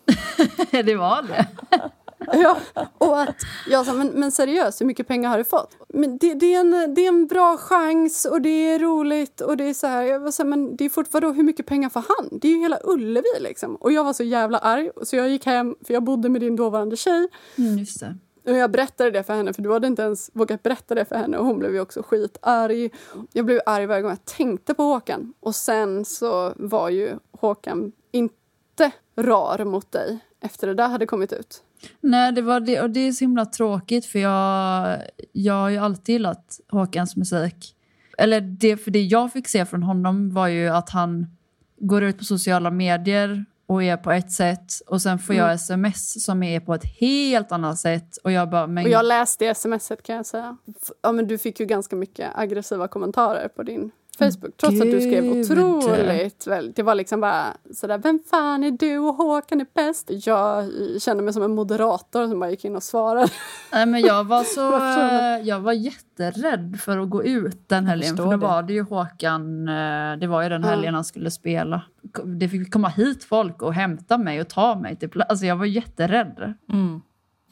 [laughs] det var det. [laughs] Ja, och att jag sa, men, men seriöst, hur mycket pengar har du fått? Men det, det, är en, det är en bra chans och det är roligt och det är så här. Jag var så här, men det är fortfarande hur mycket pengar får han? Det är ju hela Ullevi liksom. Och jag var så jävla arg så jag gick hem, för jag bodde med din dåvarande tjej. Mm, just det. Och jag berättade det för henne, för du hade inte ens vågat berätta det för henne. Och hon blev ju också skitarg. Jag blev arg varje gång jag tänkte på Håkan. Och sen så var ju Håkan inte rar mot dig efter det där hade kommit ut. Nej, det var det och det är så himla tråkigt för jag, jag har ju alltid gillat Håkans musik. Eller det, för det jag fick se från honom var ju att han går ut på sociala medier och är på ett sätt och sen får jag Mm. sms som är på ett helt annat sätt och jag bara men Och jag läste smset kan jag säga. Ja, men du fick ju ganska mycket aggressiva kommentarer på din Facebook. Trots att du skrev Gud. otroligt väl. Det var liksom bara sådär, vem fan är du och Håkan är bäst? Jag kände mig som en moderator som bara gick in och svarade. Nej, men jag var [laughs] så jag var jätterädd för att gå ut den helgen. För då det. var det ju Håkan, eh, det var ju den helgen han skulle spela. Det fick komma hit folk och hämta mig och ta mig till pla- Alltså jag var jätterädd. Mm.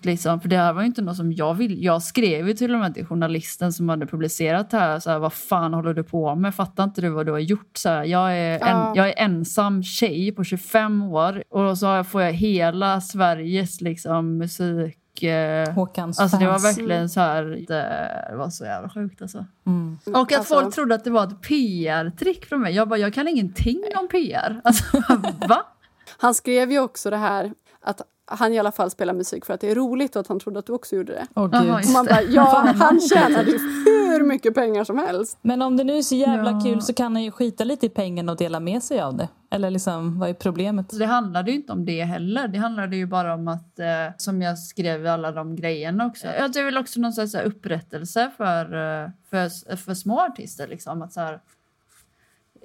Liksom, för det här var ju inte något som jag vill. Jag skrev ju till och med till journalisten som hade publicerat det här. Så här vad fan håller du på med? Fattar inte du vad du har gjort? Så här, jag, är en, Ja. jag är ensam tjej på 25 år och så får jag hela Sveriges liksom, musik... Eh, Håkans Alltså det var verkligen så här, det, det var så jävla sjukt alltså. Mm. Och att Alltså- folk trodde att det var ett PR-trick från mig. Jag bara, jag kan ingenting om PR. Alltså [laughs] va? Han skrev ju också det här att han i alla fall spelar musik för att det är roligt och att han trodde att du också gjorde det. Jaha, gud. Och man bara, ja, [laughs] han tjänade ju hur mycket pengar som helst. Men om det nu är så jävla Ja. kul så kan han ju skita lite i pengarna och dela med sig av det. Eller liksom, vad är problemet? Det handlade ju inte om det heller. Det handlade ju bara om att, eh, som jag skrev alla de grejerna också. Jag det är väl också någon slags upprättelse för, eh, för, för små artister. Liksom. Att så här,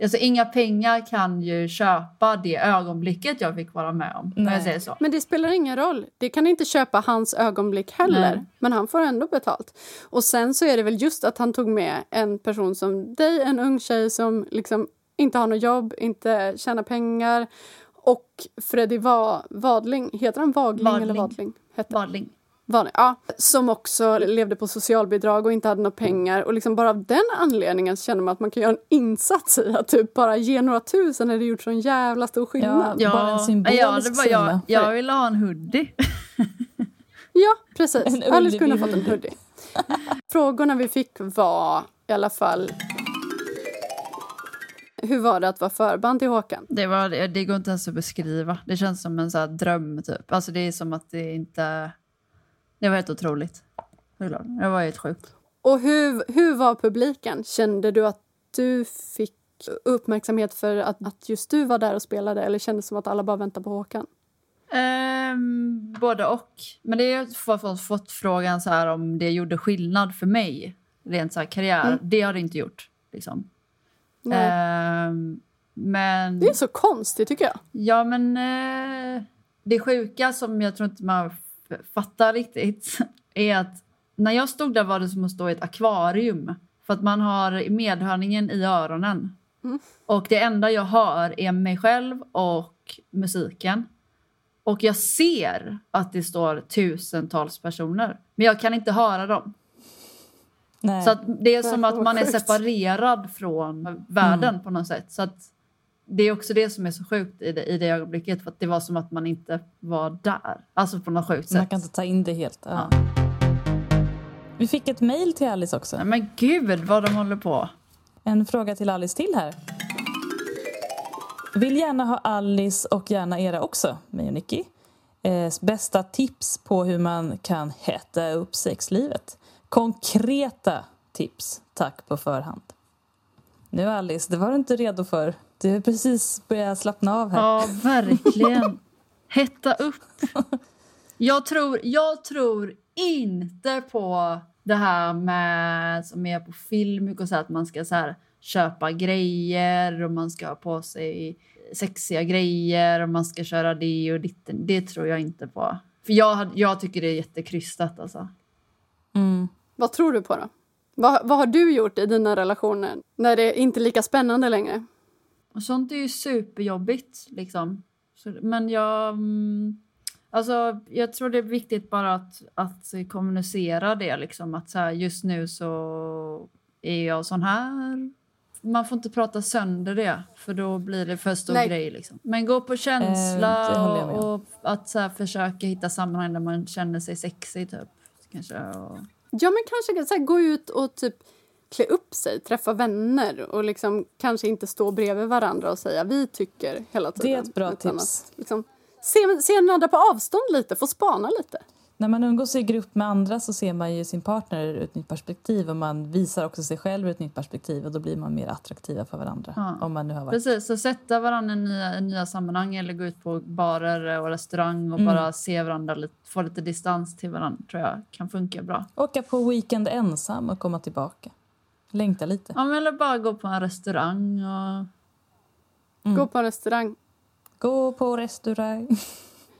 Alltså inga pengar kan ju köpa det ögonblicket jag fick vara med om. Nej. jag säger så. Men det spelar ingen roll. Det kan inte köpa hans ögonblick heller. Nej. Men han får ändå betalt. Och sen så är det väl just att han tog med en person som dig, en ung tjej som liksom inte har något jobb, inte tjänar pengar. Och Freddy Va- Wadling, heter han Wagling eller Wadling. Wadling? Hette Vadling. Vanlig, ja, som också levde på socialbidrag och inte hade några pengar. Och liksom bara av den anledningen så känner man att man kan göra en insats i att typ bara ge några tusen när det gjort sån jävla stor skillnad. Ja. Bara en symbolisk ja, det var jag, jag ville ha en hoodie. [laughs] Ja, precis. Alice kunde ha fått en hoodie. Frågorna vi fick var i alla fall... Hur var det att vara förband till Håkan? Det, var, det går inte ens att beskriva. Det känns som en så här dröm typ. Alltså det är som att det inte... Det var helt otroligt. Det var helt sjukt. Och hur, hur var publiken? Kände du att du fick uppmärksamhet för att, att just du var där och spelade eller kändes det som att alla bara väntade på Håkan? Ehm, både och. Men det är fått, fått, frågan så här om det gjorde skillnad för mig. Rent så här karriär. Mm. Det har det inte gjort. Liksom. Ehm, men... Det är så konstigt tycker jag. Ja, men eh, det sjuka som jag tror inte man fattar riktigt är att när jag stod där var det som att stå i ett akvarium. För att man har medhörningen i öronen. Mm. Och det enda jag hör är mig själv och musiken. Och jag ser att det står tusentals personer. Men jag kan inte höra dem. Nej. Så det är som att man är separerad från världen på något sätt. Så att det är också det som är så sjukt i det, i det ögonblicket. För det var som att man inte var där. Alltså på något sjukt Man sätt. kan inte ta in det helt. Ja. Ja. Vi fick ett mejl till Alice också. Nej, men gud vad de håller på. En fråga till Alice till här. Vill gärna ha Alice och gärna era också, mig och Nicky. Eh, bästa tips på hur man kan hetta upp sexlivet. Konkreta tips, tack på förhand. Nu Alice, det var du inte redo för. Du har precis börjat slappna av här. Ja, verkligen. Hetta upp. Jag tror, jag tror inte på det här med som är på film och så att man ska så här, köpa grejer och man ska ha på sig sexiga grejer och man ska köra det och ditt. Det tror jag inte på. För jag, jag tycker det är jättekrystat alltså. Mm. Vad tror du på då? Vad, vad har du gjort i dina relationer när det inte är lika spännande längre? Och sånt är ju superjobbigt liksom. Så, men jag... mm, Alltså, jag tror det är viktigt bara att, att kommunicera det. Liksom, att så här, just nu så är jag sån här. Man får inte prata sönder det, för då blir det för stor Nej. grej. Liksom. Men gå på känsla Eh, och, och att så här, försöka hitta sammanhang där man känner sig sexig. Typ. Kanske, och... Ja, men kanske så här, gå ut och typ klä upp sig, träffa vänner och liksom kanske inte stå bredvid varandra och säga vi tycker hela tiden. Det är ett bra tips. Att, liksom, se, se den andra på avstånd lite, få spana lite. När man umgås i grupp med andra så ser man ju sin partner ur ett nytt perspektiv och man visar också sig själv ur ett nytt perspektiv och då blir man mer attraktiva för varandra. Ja. Om man nu har varit Precis, så sätta varandra i nya, i nya sammanhang eller gå ut på barer och restaurang och Mm. bara se varandra, lite, få lite distans till varandra tror jag kan funka bra. Åka på weekend ensam och komma tillbaka. Längta lite. Ja, men eller bara gå på en restaurang och... Mm. Gå på en restaurang. Gå på restaurang. [laughs]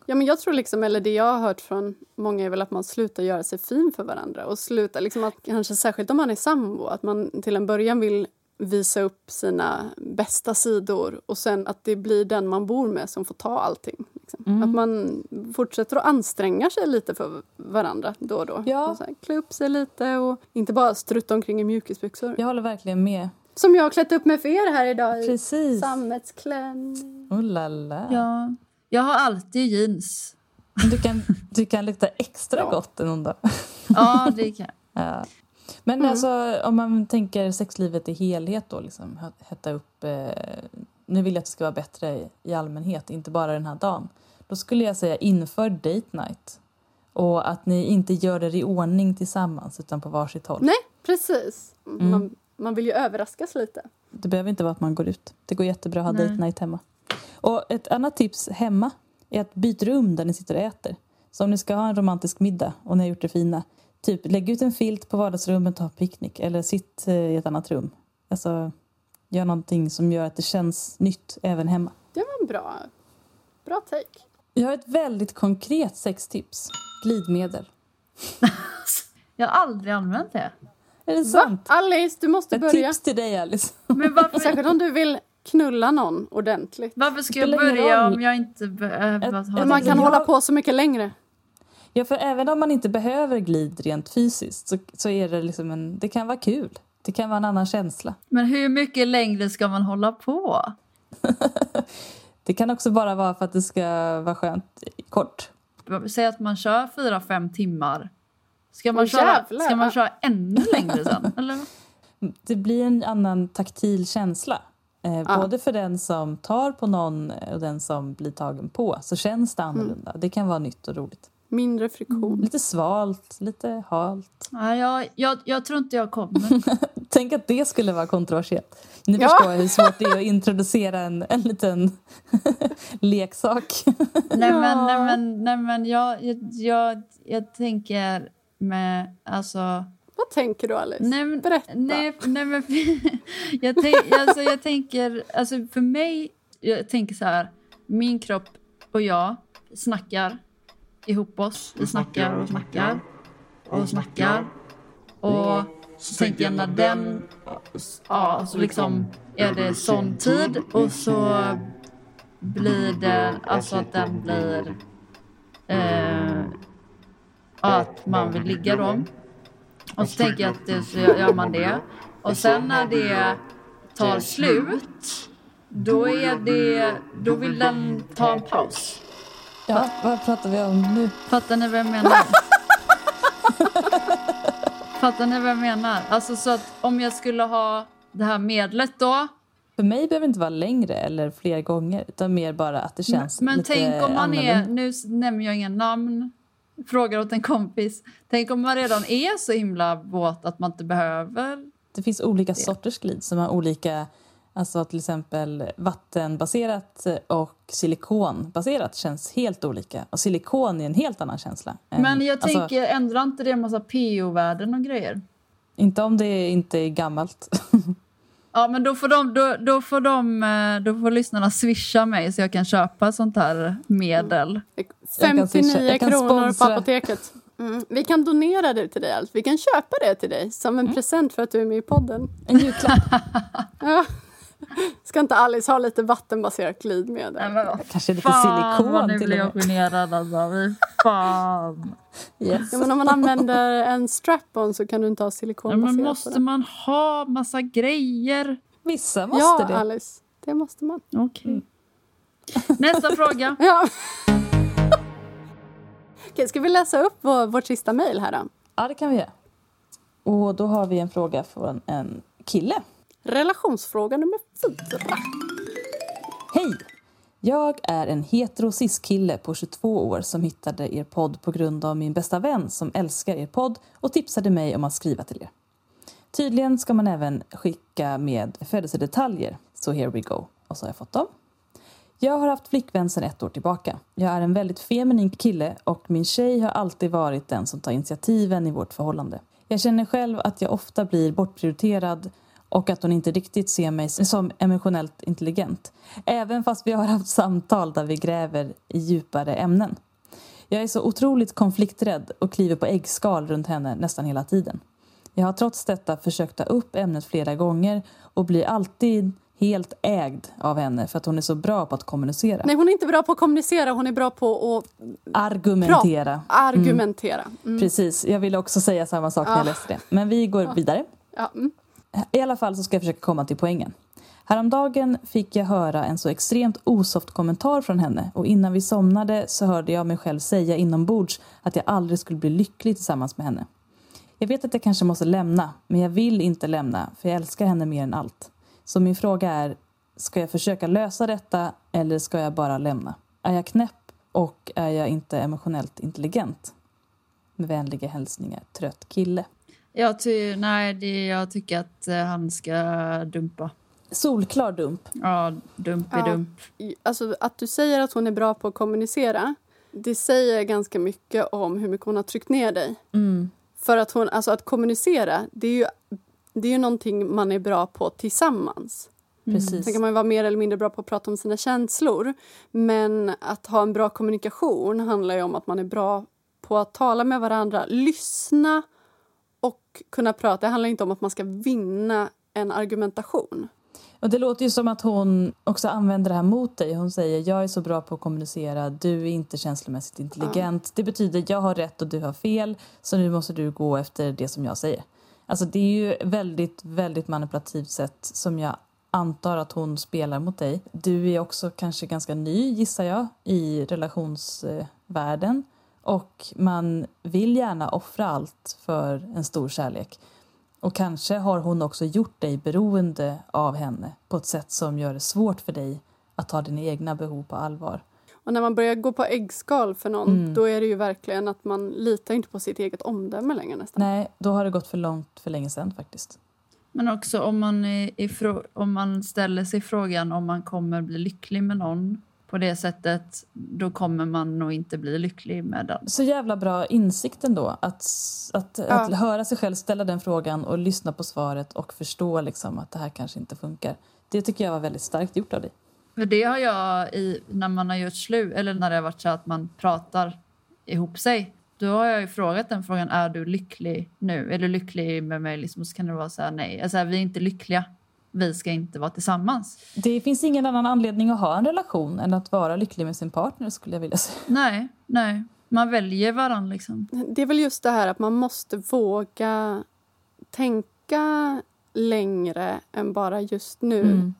Ja, men jag tror liksom, eller det jag har hört från många är väl att man slutar göra sig fin för varandra och slutar liksom att kanske särskilt om man är sambo att man till en början vill visa upp sina bästa sidor och sen att det blir den man bor med som får ta allting. Liksom. Mm. Att man fortsätter att anstränga sig lite för varandra då och då. Ja. Och så här, klä upp sig lite och inte bara strutta omkring i mjukisbyxor. Jag håller verkligen med. Som jag har klätt upp mig för er här idag i Precis. sammetsklänning. Oh la la. Ja. Jag har alltid jeans. Du, kan, du kan lukta extra Ja. gott en dag. Ja, det kan jag. Ja. Men Mm. alltså, om man tänker sexlivet i helhet då, liksom, he- hetta upp... Eh, nu vill jag att det ska vara bättre i, i allmänhet, inte bara den här dagen. Då skulle jag säga inför date night. Och att ni inte gör det i ordning tillsammans, utan på varsitt håll. Nej, precis. Mm. Man, man vill ju överraskas lite. Det behöver inte vara att man går ut. Det går jättebra att ha Nej. date night hemma. Och ett annat tips hemma är att byta rum där ni sitter och äter. Så om ni ska ha en romantisk middag och ni har gjort det fina, typ lägg ut en filt på vardagsrummet och ha picknick eller sitt eh, i ett annat rum. Alltså, Gör någonting som gör att det känns nytt även hemma. Det var en bra, bra take. Jag har ett väldigt konkret sextips. Glidmedel. [laughs] Jag har aldrig använt det. Är det Va? sant? Alice, du måste Ett börja. tips till dig Alice. Men varför, [laughs] Särskilt om du vill knulla någon ordentligt. varför ska jag börja om jag inte behöver Ett- ha ett-? Man kan hålla på så mycket längre. Ja, för även om man inte behöver glid rent fysiskt så, så är det liksom en, det kan vara kul. Det kan vara en annan känsla. Men hur mycket längre ska man hålla på? [laughs] Det kan också bara vara för att det ska vara skönt kort. Säg att man kör fyra fem timmar. Ska man, Åh, köra, ska man köra ännu längre sen? [laughs] Eller? Det blir en annan taktil känsla. Eh, Ja. Både för den som tar på någon och den som blir tagen på så känns det annorlunda. Det kan vara nytt och roligt. Mindre friktion. Lite svalt, lite halt. Nej, jag, jag, jag tror inte jag kommer. [laughs] Tänk att det skulle vara kontroversiellt. Nu Ja. förstår jag hur svårt det är att introducera en, en liten [laughs] leksak. nej, men, nej, men, nej, men jag, jag, jag, jag tänker med... Alltså, Vad tänker du Alice? nej, men- Berätta. Nej, nej men [laughs] jag, tänk, alltså, jag tänker, alltså för mig, jag tänker så här, min kropp och jag snackar ihop oss. Vi snackar och snackar och snackar. Och så tänker jag när den, ja, så liksom är det sån tid och så blir det, alltså att den blir, eh, att man vill ligga då. Och så tänker jag att det, så gör man det. Och sen när det tar slut, då är det, då vill den ta en paus. Ja, vad pratar vi om nu? Fattar ni vad jag menar? [laughs] Fattar ni vad jag menar? Alltså så att om jag skulle ha det här medlet då. För mig behöver det inte vara längre eller fler gånger utan mer bara att det känns Men lite tänk om man är, annorlunda. nu nämner jag inga namn, frågar åt en kompis. Tänk om man redan är så himla våt att man inte behöver. Det finns olika sorters glid som har olika, alltså till exempel vattenbaserat och silikonbaserat känns helt olika. Och silikon är en helt annan känsla. än- Men jag alltså, tänker, ändrar inte det en massa PO-värden och grejer? Inte om det inte är gammalt. [laughs] Ja, men då får, de, då, då, får de, eh, då får lyssnarna swisha mig så jag kan köpa sånt här medel. Jag kan 59 swisha- jag kan kronor på apoteket. Mm. Vi kan donera det till dig Alice. Vi kan köpa det till dig som Mm. en present för att du är med i podden. En julklapp. [laughs] Ja. Ska inte Alice ha lite vattenbaserat glidmedel? men vad Kanske lite fan silikon vad nu till blir och jag med. generad alltså. Fy fan. Yes. Ja, men om man använder en strap-on så kan du inte ha Ja, silikonbaserat men på måste man ha massa grejer? Vissa måste Ja, det. Alice. Det måste man. Okej. Nästa fråga. [laughs] Ja. Okej, ska vi läsa upp vår, vårt sista mejl här då? Ja, det kan vi göra. Och då har vi en fråga från en kille. Relationsfråga nummer fyra. Hej! Jag är en hetero-cis-kille på 22 år som hittade er podd på grund av min bästa vän som älskar er podd och tipsade mig om att skriva till er. Tydligen ska man även skicka med födelsedetaljer, så here we go. Och så har jag fått dem. Jag har haft flickvän sedan ett år tillbaka. Jag är en väldigt feminin kille och min tjej har alltid varit den som tar initiativen i vårt förhållande. Jag känner själv att jag ofta blir bortprioriterad och att hon inte riktigt ser mig som emotionellt intelligent. Även fast vi har haft samtal där vi gräver i djupare ämnen. Jag är så otroligt konflikträdd och kliver på äggskal runt henne nästan hela tiden. Jag har trots detta försökt ta upp ämnet flera gånger och blir alltid helt ägd av henne för att hon är så bra på att kommunicera. Nej, hon är inte bra på att kommunicera, hon är bra på att Argumentera. argumentera. Mm. Precis, jag ville också säga samma sak när jag Ah. läste det. Men vi går vidare. Ja, mm. I alla fall så ska jag försöka komma till poängen. Häromdagen fick jag höra en så extremt osoft kommentar från henne och innan vi somnade så hörde jag mig själv säga inombords att jag aldrig skulle bli lycklig tillsammans med henne. Jag vet att jag kanske måste lämna, men jag vill inte lämna för jag älskar henne mer än allt. Så min fråga är, ska jag försöka lösa detta eller ska jag bara lämna? Är jag knäpp och är jag inte emotionellt intelligent? Med vänliga hälsningar, trött kille. Jag, ty nej, det, jag tycker att eh, han ska dumpa. Solklar dump. Ja, dump är Ja. Alltså, att du säger att hon är bra på att kommunicera det säger ganska mycket om hur mycket hon har tryckt ner dig. Mm. För att, hon, alltså att kommunicera, det är, ju, det är ju någonting man är bra på tillsammans. Precis. Sen kan man vara mer eller mindre bra på att prata om sina känslor. Men att ha en bra kommunikation handlar ju om att man är bra på att tala med varandra, lyssna och kunna prata. Det handlar inte om att man ska vinna en argumentation. Och det låter ju som att hon också använder det här mot dig. Hon säger jag är så bra på att kommunicera, du är inte känslomässigt intelligent. Det betyder jag har rätt och du har fel, så nu måste du gå efter det som jag säger. Alltså det är ju väldigt, väldigt manipulativt sätt som jag antar att hon spelar mot dig. Du är också kanske ganska ny, gissar jag, i relationsvärlden. Och man vill gärna offra allt för en stor kärlek. Och kanske har hon också gjort dig beroende av henne på ett sätt som gör det svårt för dig att ta dina egna behov på allvar. Och när man börjar gå på äggskal för någon, Mm. då är det ju verkligen att man litar inte på sitt eget omdöme längre nästan. Nej, då har det gått för långt för länge sedan faktiskt. Men också om man, är, ifrå- om man ställer sig frågan om man kommer bli lycklig med någon på det sättet, då kommer man nog inte bli lycklig med den. Så jävla bra insikt ändå. Att, att, Ja. att höra sig själv ställa den frågan och lyssna på svaret och förstå liksom att det här kanske inte funkar. Det tycker jag var väldigt starkt gjort av dig. För det har jag i, när man har gjort slut, eller när det har varit så att man pratar ihop sig. Då har jag ju frågat den frågan, är du lycklig nu? Är du lycklig med mig? Liksom, så kan det vara så här, nej. Alltså, vi är inte lyckliga. Vi ska inte vara tillsammans. Det finns ingen annan anledning att ha en relation än att vara lycklig med sin partner skulle jag vilja säga. Nej, nej. Man väljer varandra liksom. Det är väl just det här att man måste våga tänka längre än bara just nu. Mm.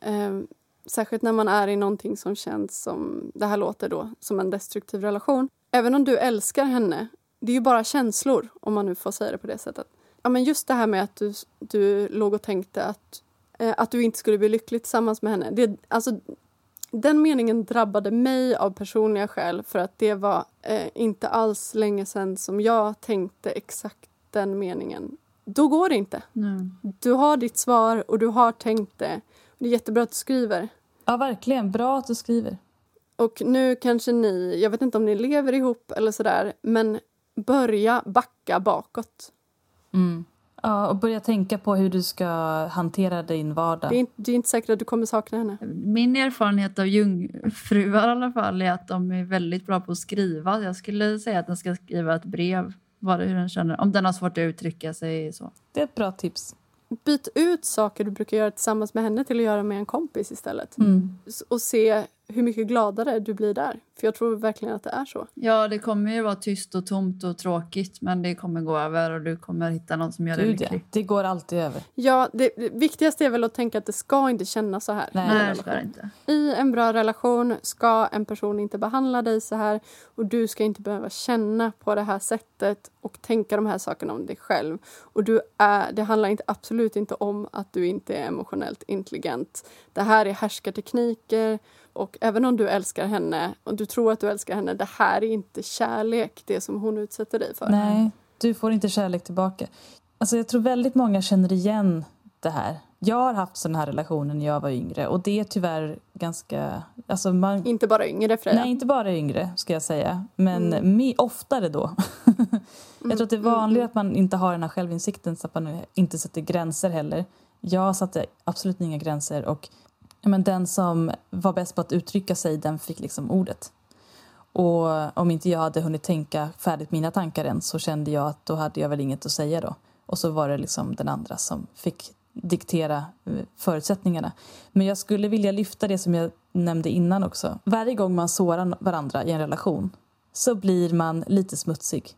Eh, särskilt när man är i någonting som känns som, det här låter då, som en destruktiv relation. Även om du älskar henne, det är ju bara känslor om man nu får säga det på det sättet. Ja, men just det här med att du, du låg och tänkte att, eh, att du inte skulle bli lycklig tillsammans med henne. Det, alltså, den meningen drabbade mig av personliga skäl för att det var eh, inte alls länge sedan som jag tänkte exakt den meningen. Då går det inte. Nej. Du har ditt svar och du har tänkt det. Det är jättebra att du skriver. Ja, verkligen. Bra att du skriver. Och nu kanske ni, jag vet inte om ni lever ihop eller sådär, men börja backa bakåt. Mm. Ja, och börja tänka på hur du ska hantera din vardag. Det är, inte, det är inte säkert att du kommer sakna henne. Min erfarenhet av jungfruar i alla fall är att de är väldigt bra på att skriva. Jag skulle säga att den ska skriva ett brev, vad hur den känner. Om den har svårt att uttrycka sig så. Det är ett bra tips. Byt ut saker du brukar göra tillsammans med henne till att göra med en kompis istället. Mm. Och se hur mycket gladare du blir där. För jag tror verkligen att det är så. Ja, det kommer ju vara tyst och tomt och tråkigt men det kommer gå över och du kommer hitta någon som gör dig lycklig. Det går alltid över. Ja, det, det viktigaste är väl att tänka att det ska inte kännas så här. Nej. i en Nej, det relation. ska det inte. I en bra relation ska en person inte behandla dig så här och du ska inte behöva känna på det här sättet och tänka de här sakerna om dig själv. Och du är, det handlar inte, absolut inte om att du inte är emotionellt intelligent. Det här är härskartekniker och även om du älskar henne och du tror att du älskar henne, det här är inte kärlek, det som hon utsätter dig för. Nej, du får inte kärlek tillbaka. Alltså jag tror väldigt många känner igen det här. Jag har haft såna här relationer när jag var yngre och det är tyvärr ganska... Alltså man, Inte bara yngre Freja. nej, inte bara yngre ska jag säga, men Mm. oftare då. [laughs] jag tror att det är vanligare att man inte har den här självinsikten så att man inte sätter gränser heller. Jag satte absolut inga gränser och men den som var bäst på att uttrycka sig den fick liksom ordet. Och om inte jag hade hunnit tänka färdigt mina tankar än så kände jag att då hade jag väl inget att säga då. Och så var det liksom den andra som fick diktera eh, förutsättningarna. Men jag skulle vilja lyfta det som jag nämnde innan också. Varje gång man sårar varandra i en relation så blir man lite smutsig.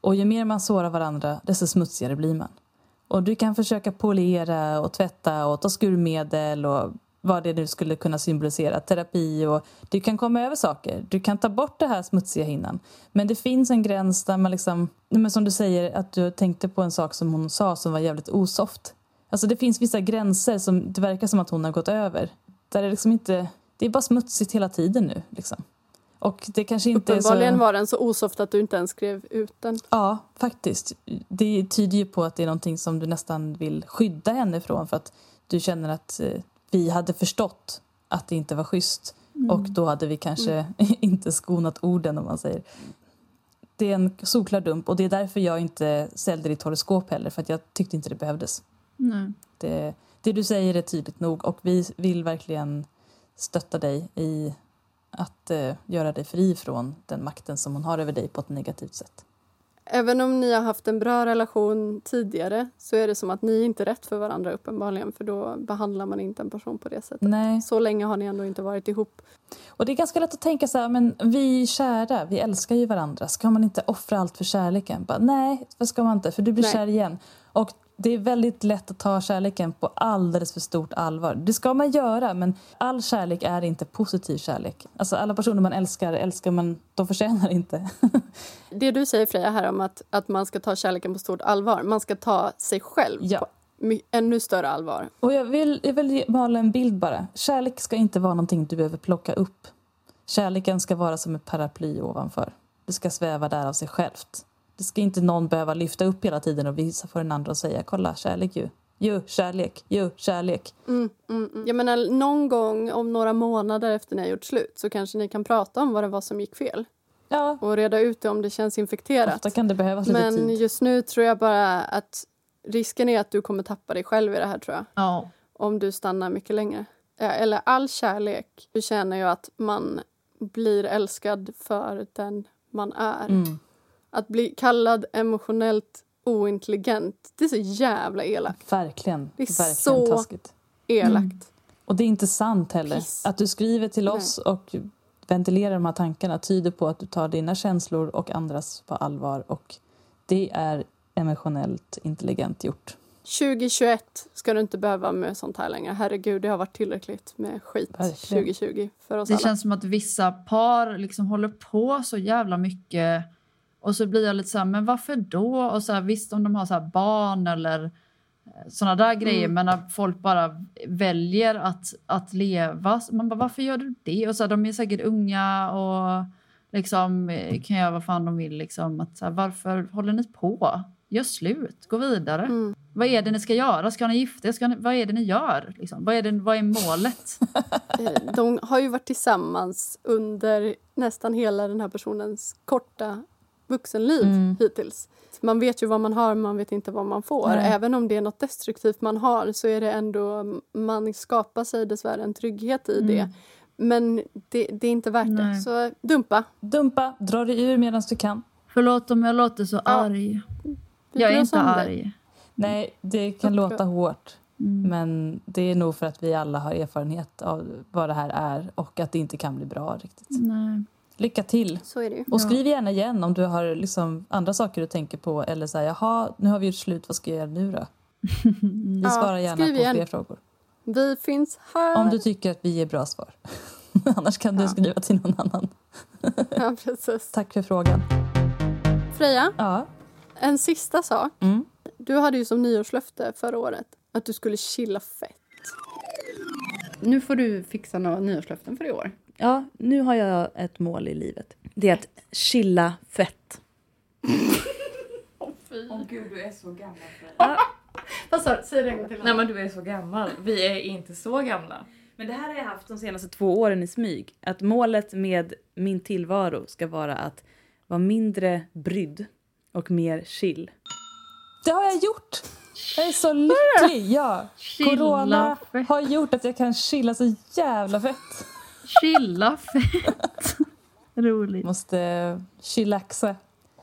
Och ju mer man sårar varandra, desto smutsigare blir man. Och du kan försöka polera och tvätta och ta skurmedel och vad det nu skulle kunna symbolisera, terapi och du kan komma över saker. Du kan ta bort det här smutsiga hinnan. Men det finns en gräns där man liksom, men som du säger att du tänkte på en sak som hon sa som var jävligt osoft. Alltså det finns vissa gränser som det verkar som att hon har gått över. Där det liksom inte, det är bara smutsigt hela tiden nu liksom. Och det kanske inte är så... Uppenbarligen var den så osoft att du inte ens skrev ut den. Ja, faktiskt. Det tyder ju på att det är någonting som du nästan vill skydda henne från för att du känner att eh, vi hade förstått att det inte var schysst och då hade vi kanske [laughs] inte skonat orden om man säger. Det är en solklar dump och det är därför jag inte sålde ditt horoskop heller för att jag tyckte inte det behövdes. Nej. Det, det du säger är tydligt nog och vi vill verkligen stötta dig i att eh, göra dig fri från den makten som hon har över dig på ett negativt sätt. Även om ni har haft en bra relation tidigare så är det som att ni inte är rätt för varandra uppenbarligen för då behandlar man inte en person på det sättet. Nej. Så länge har ni ändå inte varit ihop. Och det är ganska lätt att tänka så här, men vi är kära, vi älskar ju varandra. Ska man inte offra allt för kärleken? Bara, nej, det ska man inte, för du blir Nej. kär igen. Och det är väldigt lätt att ta kärleken på alldeles för stort allvar. Det ska man göra, men all kärlek är inte positiv kärlek. Alltså alla personer man älskar, älskar man, de förtjänar inte. [laughs] Det du säger Freja här om att, att man ska ta kärleken på stort allvar. Man ska ta sig själv Ja. på ännu större allvar. Och jag vill, jag vill måla en bild bara. Kärlek ska inte vara någonting du behöver plocka upp. Kärleken ska vara som ett paraply ovanför. Det ska sväva där av sig självt. Det ska inte någon behöva lyfta upp hela tiden och visa för den andra och säga kolla, kärlek ju. Jo, kärlek. Jo, kärlek. Mm, mm, mm. Jag menar, någon gång om några månader efter ni har gjort slut så kanske ni kan prata om vad det var som gick fel Ja, och reda ut det om det känns infekterat. ofta kan det behövas lite Men tid. just nu tror jag bara att risken är att du kommer tappa dig själv i det här tror jag. Ja. Om du stannar mycket längre. Eller all kärlek. Du känner ju att man blir älskad för den man är. Mm. Att bli kallad emotionellt ointelligent, det är så jävla elakt. Verkligen. Det är verkligen så- taskigt. Elakt. Och det är inte sant heller. Piss. Att du skriver till oss och ventilerar de här tankarna tyder på att du tar dina känslor och andras på allvar och det är emotionellt intelligent gjort. 2021 ska du inte behöva med sånt här längre. Herregud, det har varit tillräckligt med skit Verkligen. 2020 för oss Det alla. känns som att vissa par liksom håller på så jävla mycket och så blir jag lite så här, men varför då? Och så här, visst om de har så här barn eller såna där grejer, Mm. men när folk bara väljer att, att leva, man bara, varför gör du det? Och så här, de är säkert unga och liksom eh, kan göra vad fan de vill. Liksom, att, så här, varför håller ni på? Gör slut, gå vidare. Mm. Vad är det ni ska göra? Ska ni gifta er? Ni, vad är det ni gör? Liksom? Vad, är det, vad är målet? [laughs] Eh, De har ju varit tillsammans under nästan hela den här personens korta vuxenliv Mm. hittills. Man vet ju vad man har, man vet inte vad man får. Nej. Även om det är något destruktivt man har så är det ändå, man skapar sig dessvärre en trygghet i det. Men det, det är inte värt det. Nej. Så dumpa. Dumpa, dra dig ur medan du kan. Förlåt om jag låter så Ja. arg. Jag är inte arg. Nej, det kan Uppgå. låta hårt Mm. men det är nog för att vi alla har erfarenhet av vad det här är och att det inte kan bli bra riktigt. Nej. Lycka till! Så är det ju. Och skriv gärna igen om du har liksom andra saker du tänker på eller så här, jaha, nu har vi gjort slut, vad ska jag göra nu då? [laughs] Vi Ja, svarar gärna skriv på igen. fler frågor. Vi finns här. Om du tycker att vi ger bra svar. [laughs] Annars kan du Ja. skriva till någon annan. [laughs] Ja, precis. Tack för frågan. Freja, Ja. en sista sak. Mm. Du hade ju som nyårslöfte förra året att du skulle chilla fett. Nu får du fixa några nyårslöften för i år. Ja, nu har jag ett mål i livet. Det är att chilla fett. Gud, du är så gammal. [laughs] Vad sa du? Säg det en gång till. Nej men du är så gammal. Vi är inte så gamla. Men det här har jag haft de senaste två åren i smyg. Att målet med min tillvaro ska vara att vara mindre brydd och mer chill. Det har jag gjort! Jag är så lycklig! Ja. Chilla Corona fett. har gjort att jag kan chilla så jävla fett. Chilla fett. [laughs] Roligt. Måste chillaxa.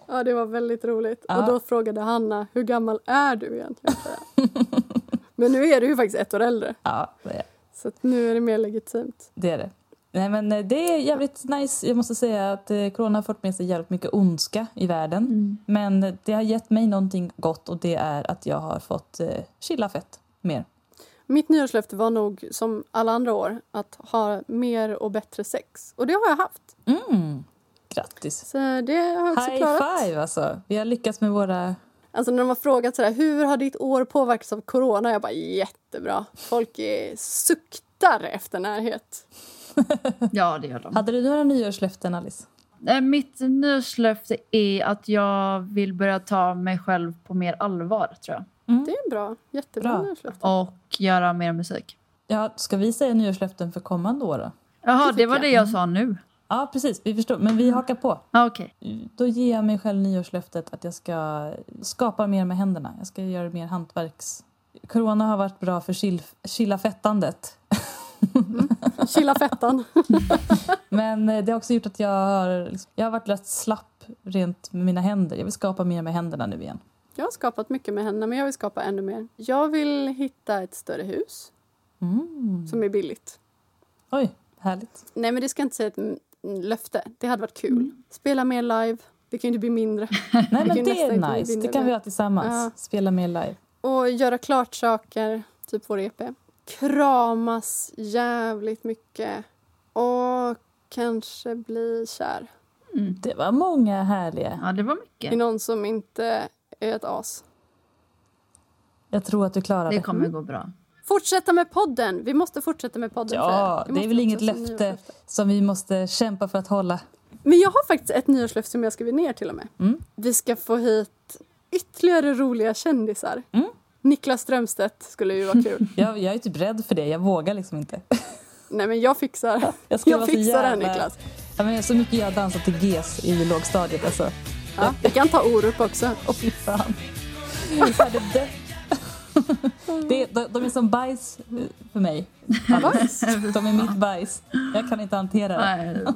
Ja, det var väldigt roligt. Ja. Och då frågade Hanna, hur gammal är du egentligen? [laughs] Men nu är du ju faktiskt ett år äldre. Ja, det är, Så att nu är det mer legitimt. det är det. Nej, men eh, det är jävligt nice. Jag måste säga att eh, corona har fått med sig jävligt mycket ondska i världen. Mm. Men det har gett mig någonting gott och det är att jag har fått eh, chilla fett mer. Mitt nyårslöfte var nog som alla andra år att ha mer och bättre sex. Och det har jag haft. Mm. Grattis! Så det har jag också High klarat. five alltså! Vi har lyckats med våra... Alltså när de har frågat sådär, hur har ditt år påverkats av corona? Jag bara jättebra. Folk är suktar efter närhet. [laughs] Ja, det gör de. Hade du några nyårslöften Alice? Eh, Mitt nyårslöfte är att jag vill börja ta mig själv på mer allvar, tror jag. Det är bra. Jättebra Bra. nyårslöfte. Och göra mer musik. Ja, ska vi säga nyårslöften för kommande år då? Jaha, Det det var jag. det jag sa nu. Ja, precis. Vi förstår. Men vi hakar på. Ah, Okej. Då ger jag mig själv nyårslöftet att jag ska skapa mer med händerna. Jag ska göra mer hantverks... Corona har varit bra för chill, chillafettandet. [laughs] Chilla fettan. [laughs] Men eh, det har också gjort att jag har, liksom- jag har varit rätt slapp rent med mina händer. Jag vill skapa mer med händerna nu igen. Jag har skapat mycket med henne, men jag vill skapa ännu mer. Jag vill hitta ett större hus Mm. som är billigt. Oj, härligt. Nej, men det ska inte säga ett mm, löfte. Det hade varit kul. Mm. Spela mer live. Det kan ju inte bli mindre. [laughs] Nej, men det är nice. Det kan vi ha tillsammans. Ja. Spela mer live. Och göra klart saker, typ vår EP. Kramas jävligt mycket. Och kanske bli kär Mm. Det var många härliga. Ja, det var i mycket. någon som inte är ett as. Jag tror att du klarar det. Det kommer gå bra. Fortsätta med podden! Vi måste fortsätta med podden. Ja, det är väl inget löfte som vi måste kämpa för att hålla. Men jag har faktiskt ett nyårslöfte som jag skrivit ner till och med. Mm. Vi ska få hit ytterligare roliga kändisar. Mm. Niklas Strömstedt skulle ju vara kul. [laughs] Jag, jag är typ rädd för det. Jag vågar liksom inte. [laughs] Nej men jag fixar. Jag, Jag fixar det jävla- Niklas. Ja, men så mycket jag har dansat till GES i lågstadiet. Alltså. Ja, vi kan ta Orup också. [laughs] Och fy fan. Jag hade dött. Det, de, de är som bajs eh, för mig. Bajs? De är mitt bajs. Jag kan inte hantera det.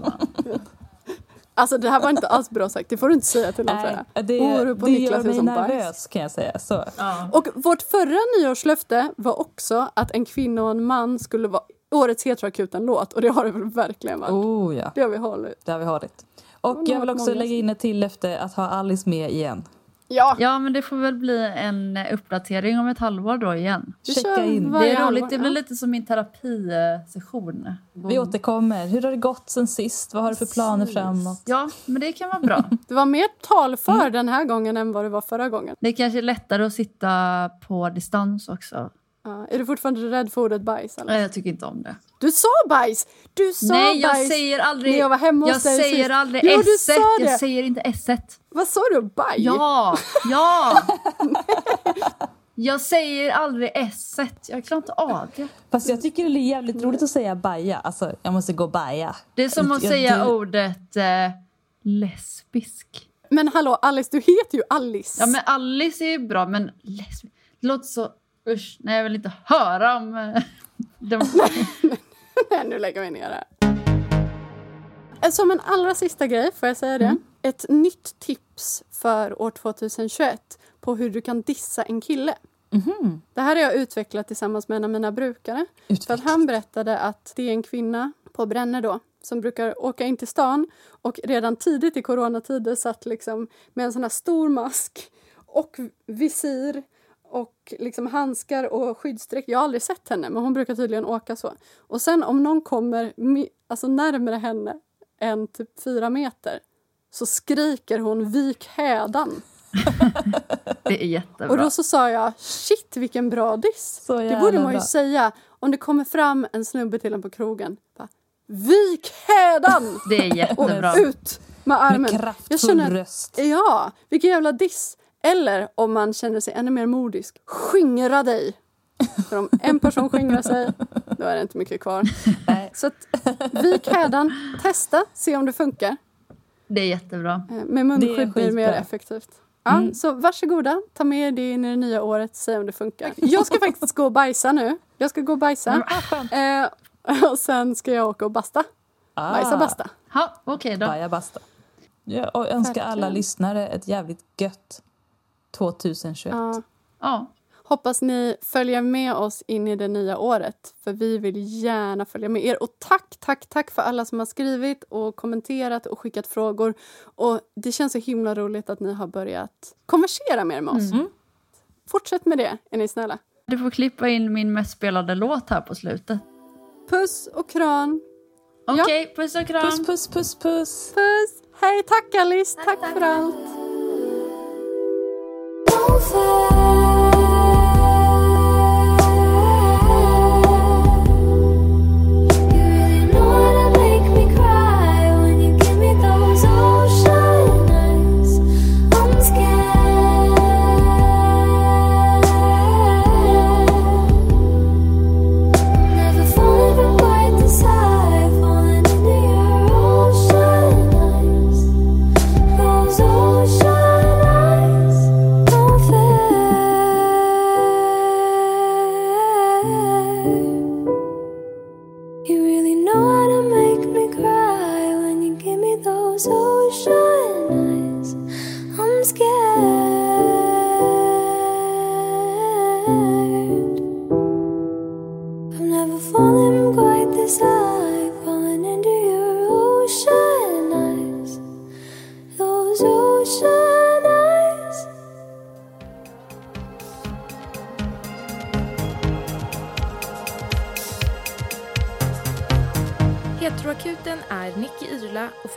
Alltså det här var inte alls bra sagt. Det får du inte säga till någon. Nej, det, Orup och det Niklas gör är mig som nervös bajs. kan jag säga. Så. ja. Och vårt förra nyårslöfte var också att en kvinna och en man skulle vara årets heteroakuten-låt. Och det har det väl verkligen varit. Oh ja, Det har vi hållit. det har vi hållit. Och Och jag vill också lägga in ett till efter att ha Alice med igen. Ja, ja, men det får väl bli en uppdatering om ett halvår då igen. Checka in. Det är roligt, det blir lite som min terapisession. Vi återkommer. Hur har det gått sen sist? Vad har du för planer framåt? Ja, men det kan vara bra. [laughs] Det var mer talför Mm. den här gången än vad det var förra gången. Det är kanske är lättare att sitta på distans också. Ja, är du fortfarande rädd för ordet bajs? Eller? Nej, jag tycker inte om det. Du sa bajs! Du sa Nej, jag bajs! säger aldrig... när jag var hemma hos jag dig säger sist. aldrig Jo, du sa det. Jag säger inte esset. Vad sa du? Baj? Ja, [laughs] ja! jag säger aldrig esset. Jag klarar inte av det. Fast jag tycker det är jävligt roligt att säga baja. Alltså, jag måste gå baja. Det är som att Jag- säga du- ordet eh, lesbisk. Men hallå Alice, du heter ju Alice. Ja, men Alice är ju bra, men lesbisk... Det låter så... Usch, nej, jag vill inte höra om... Eh. [laughs] Nej, nu lägger vi ner det. här. Som en allra sista grej, får jag säga det? Mm. Ett nytt tips för år 2021 på hur du kan dissa en kille. Mhm. Det här har jag utvecklat tillsammans med en av mina brukare. För att han berättade att det är en kvinna på Brännö då som brukar åka in till stan och redan tidigt i coronatider satt liksom med en sån här stor mask och visir och liksom handskar och skyddsdräkt. Jag har aldrig sett henne, men hon brukar tydligen åka så. Och sen om någon kommer alltså närmare henne än typ fyra meter så skriker hon vik hädan. [laughs] Det är jättebra. Och då så sa jag shit vilken bra diss. Så Det borde man ju bra. säga om det kommer fram en snubbe till en på krogen. Bara, Vik hädan! Det är jättebra. Och ut med armen. Med kraftfull röst. Ja, vilken jävla diss. Eller om man känner sig ännu mer modisk, skingra dig. För om en person skingrar sig, då är det inte mycket kvar. Nej. Så att, vik hädan, testa, se om det funkar. Det är jättebra. Eh, Med munskydd blir det mer effektivt. Ja, Så varsågoda, ta med det in i det nya året, se om det funkar. Jag ska faktiskt gå och bajsa nu. Jag ska gå och bajsa. Eh, och sen ska jag åka och basta. Ah, Bajsa basta. Ja, okej då. Baja basta. Ja, och önskar alla lyssnare ett jävligt gött 2021. Ja. Ja, Hoppas ni följer med oss in i det nya året, för vi vill gärna följa med er. Och tack, tack, tack för alla som har skrivit och kommenterat och skickat frågor. Och Det känns så himla roligt att ni har börjat konversera mer med oss. Mm. Fortsätt med det, är ni snälla. du får klippa in min mest spelade låt här på slutet. Puss och kram. Okej, puss och kram. Puss, puss, puss, puss. Puss! Hej, tack Alice! Tack, för allt! over.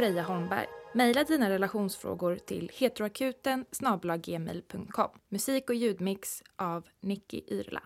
Freja Holmberg. Maila dina relationsfrågor till heteroakuten gmail.com. Musik och ljudmix av Nicky Yrla.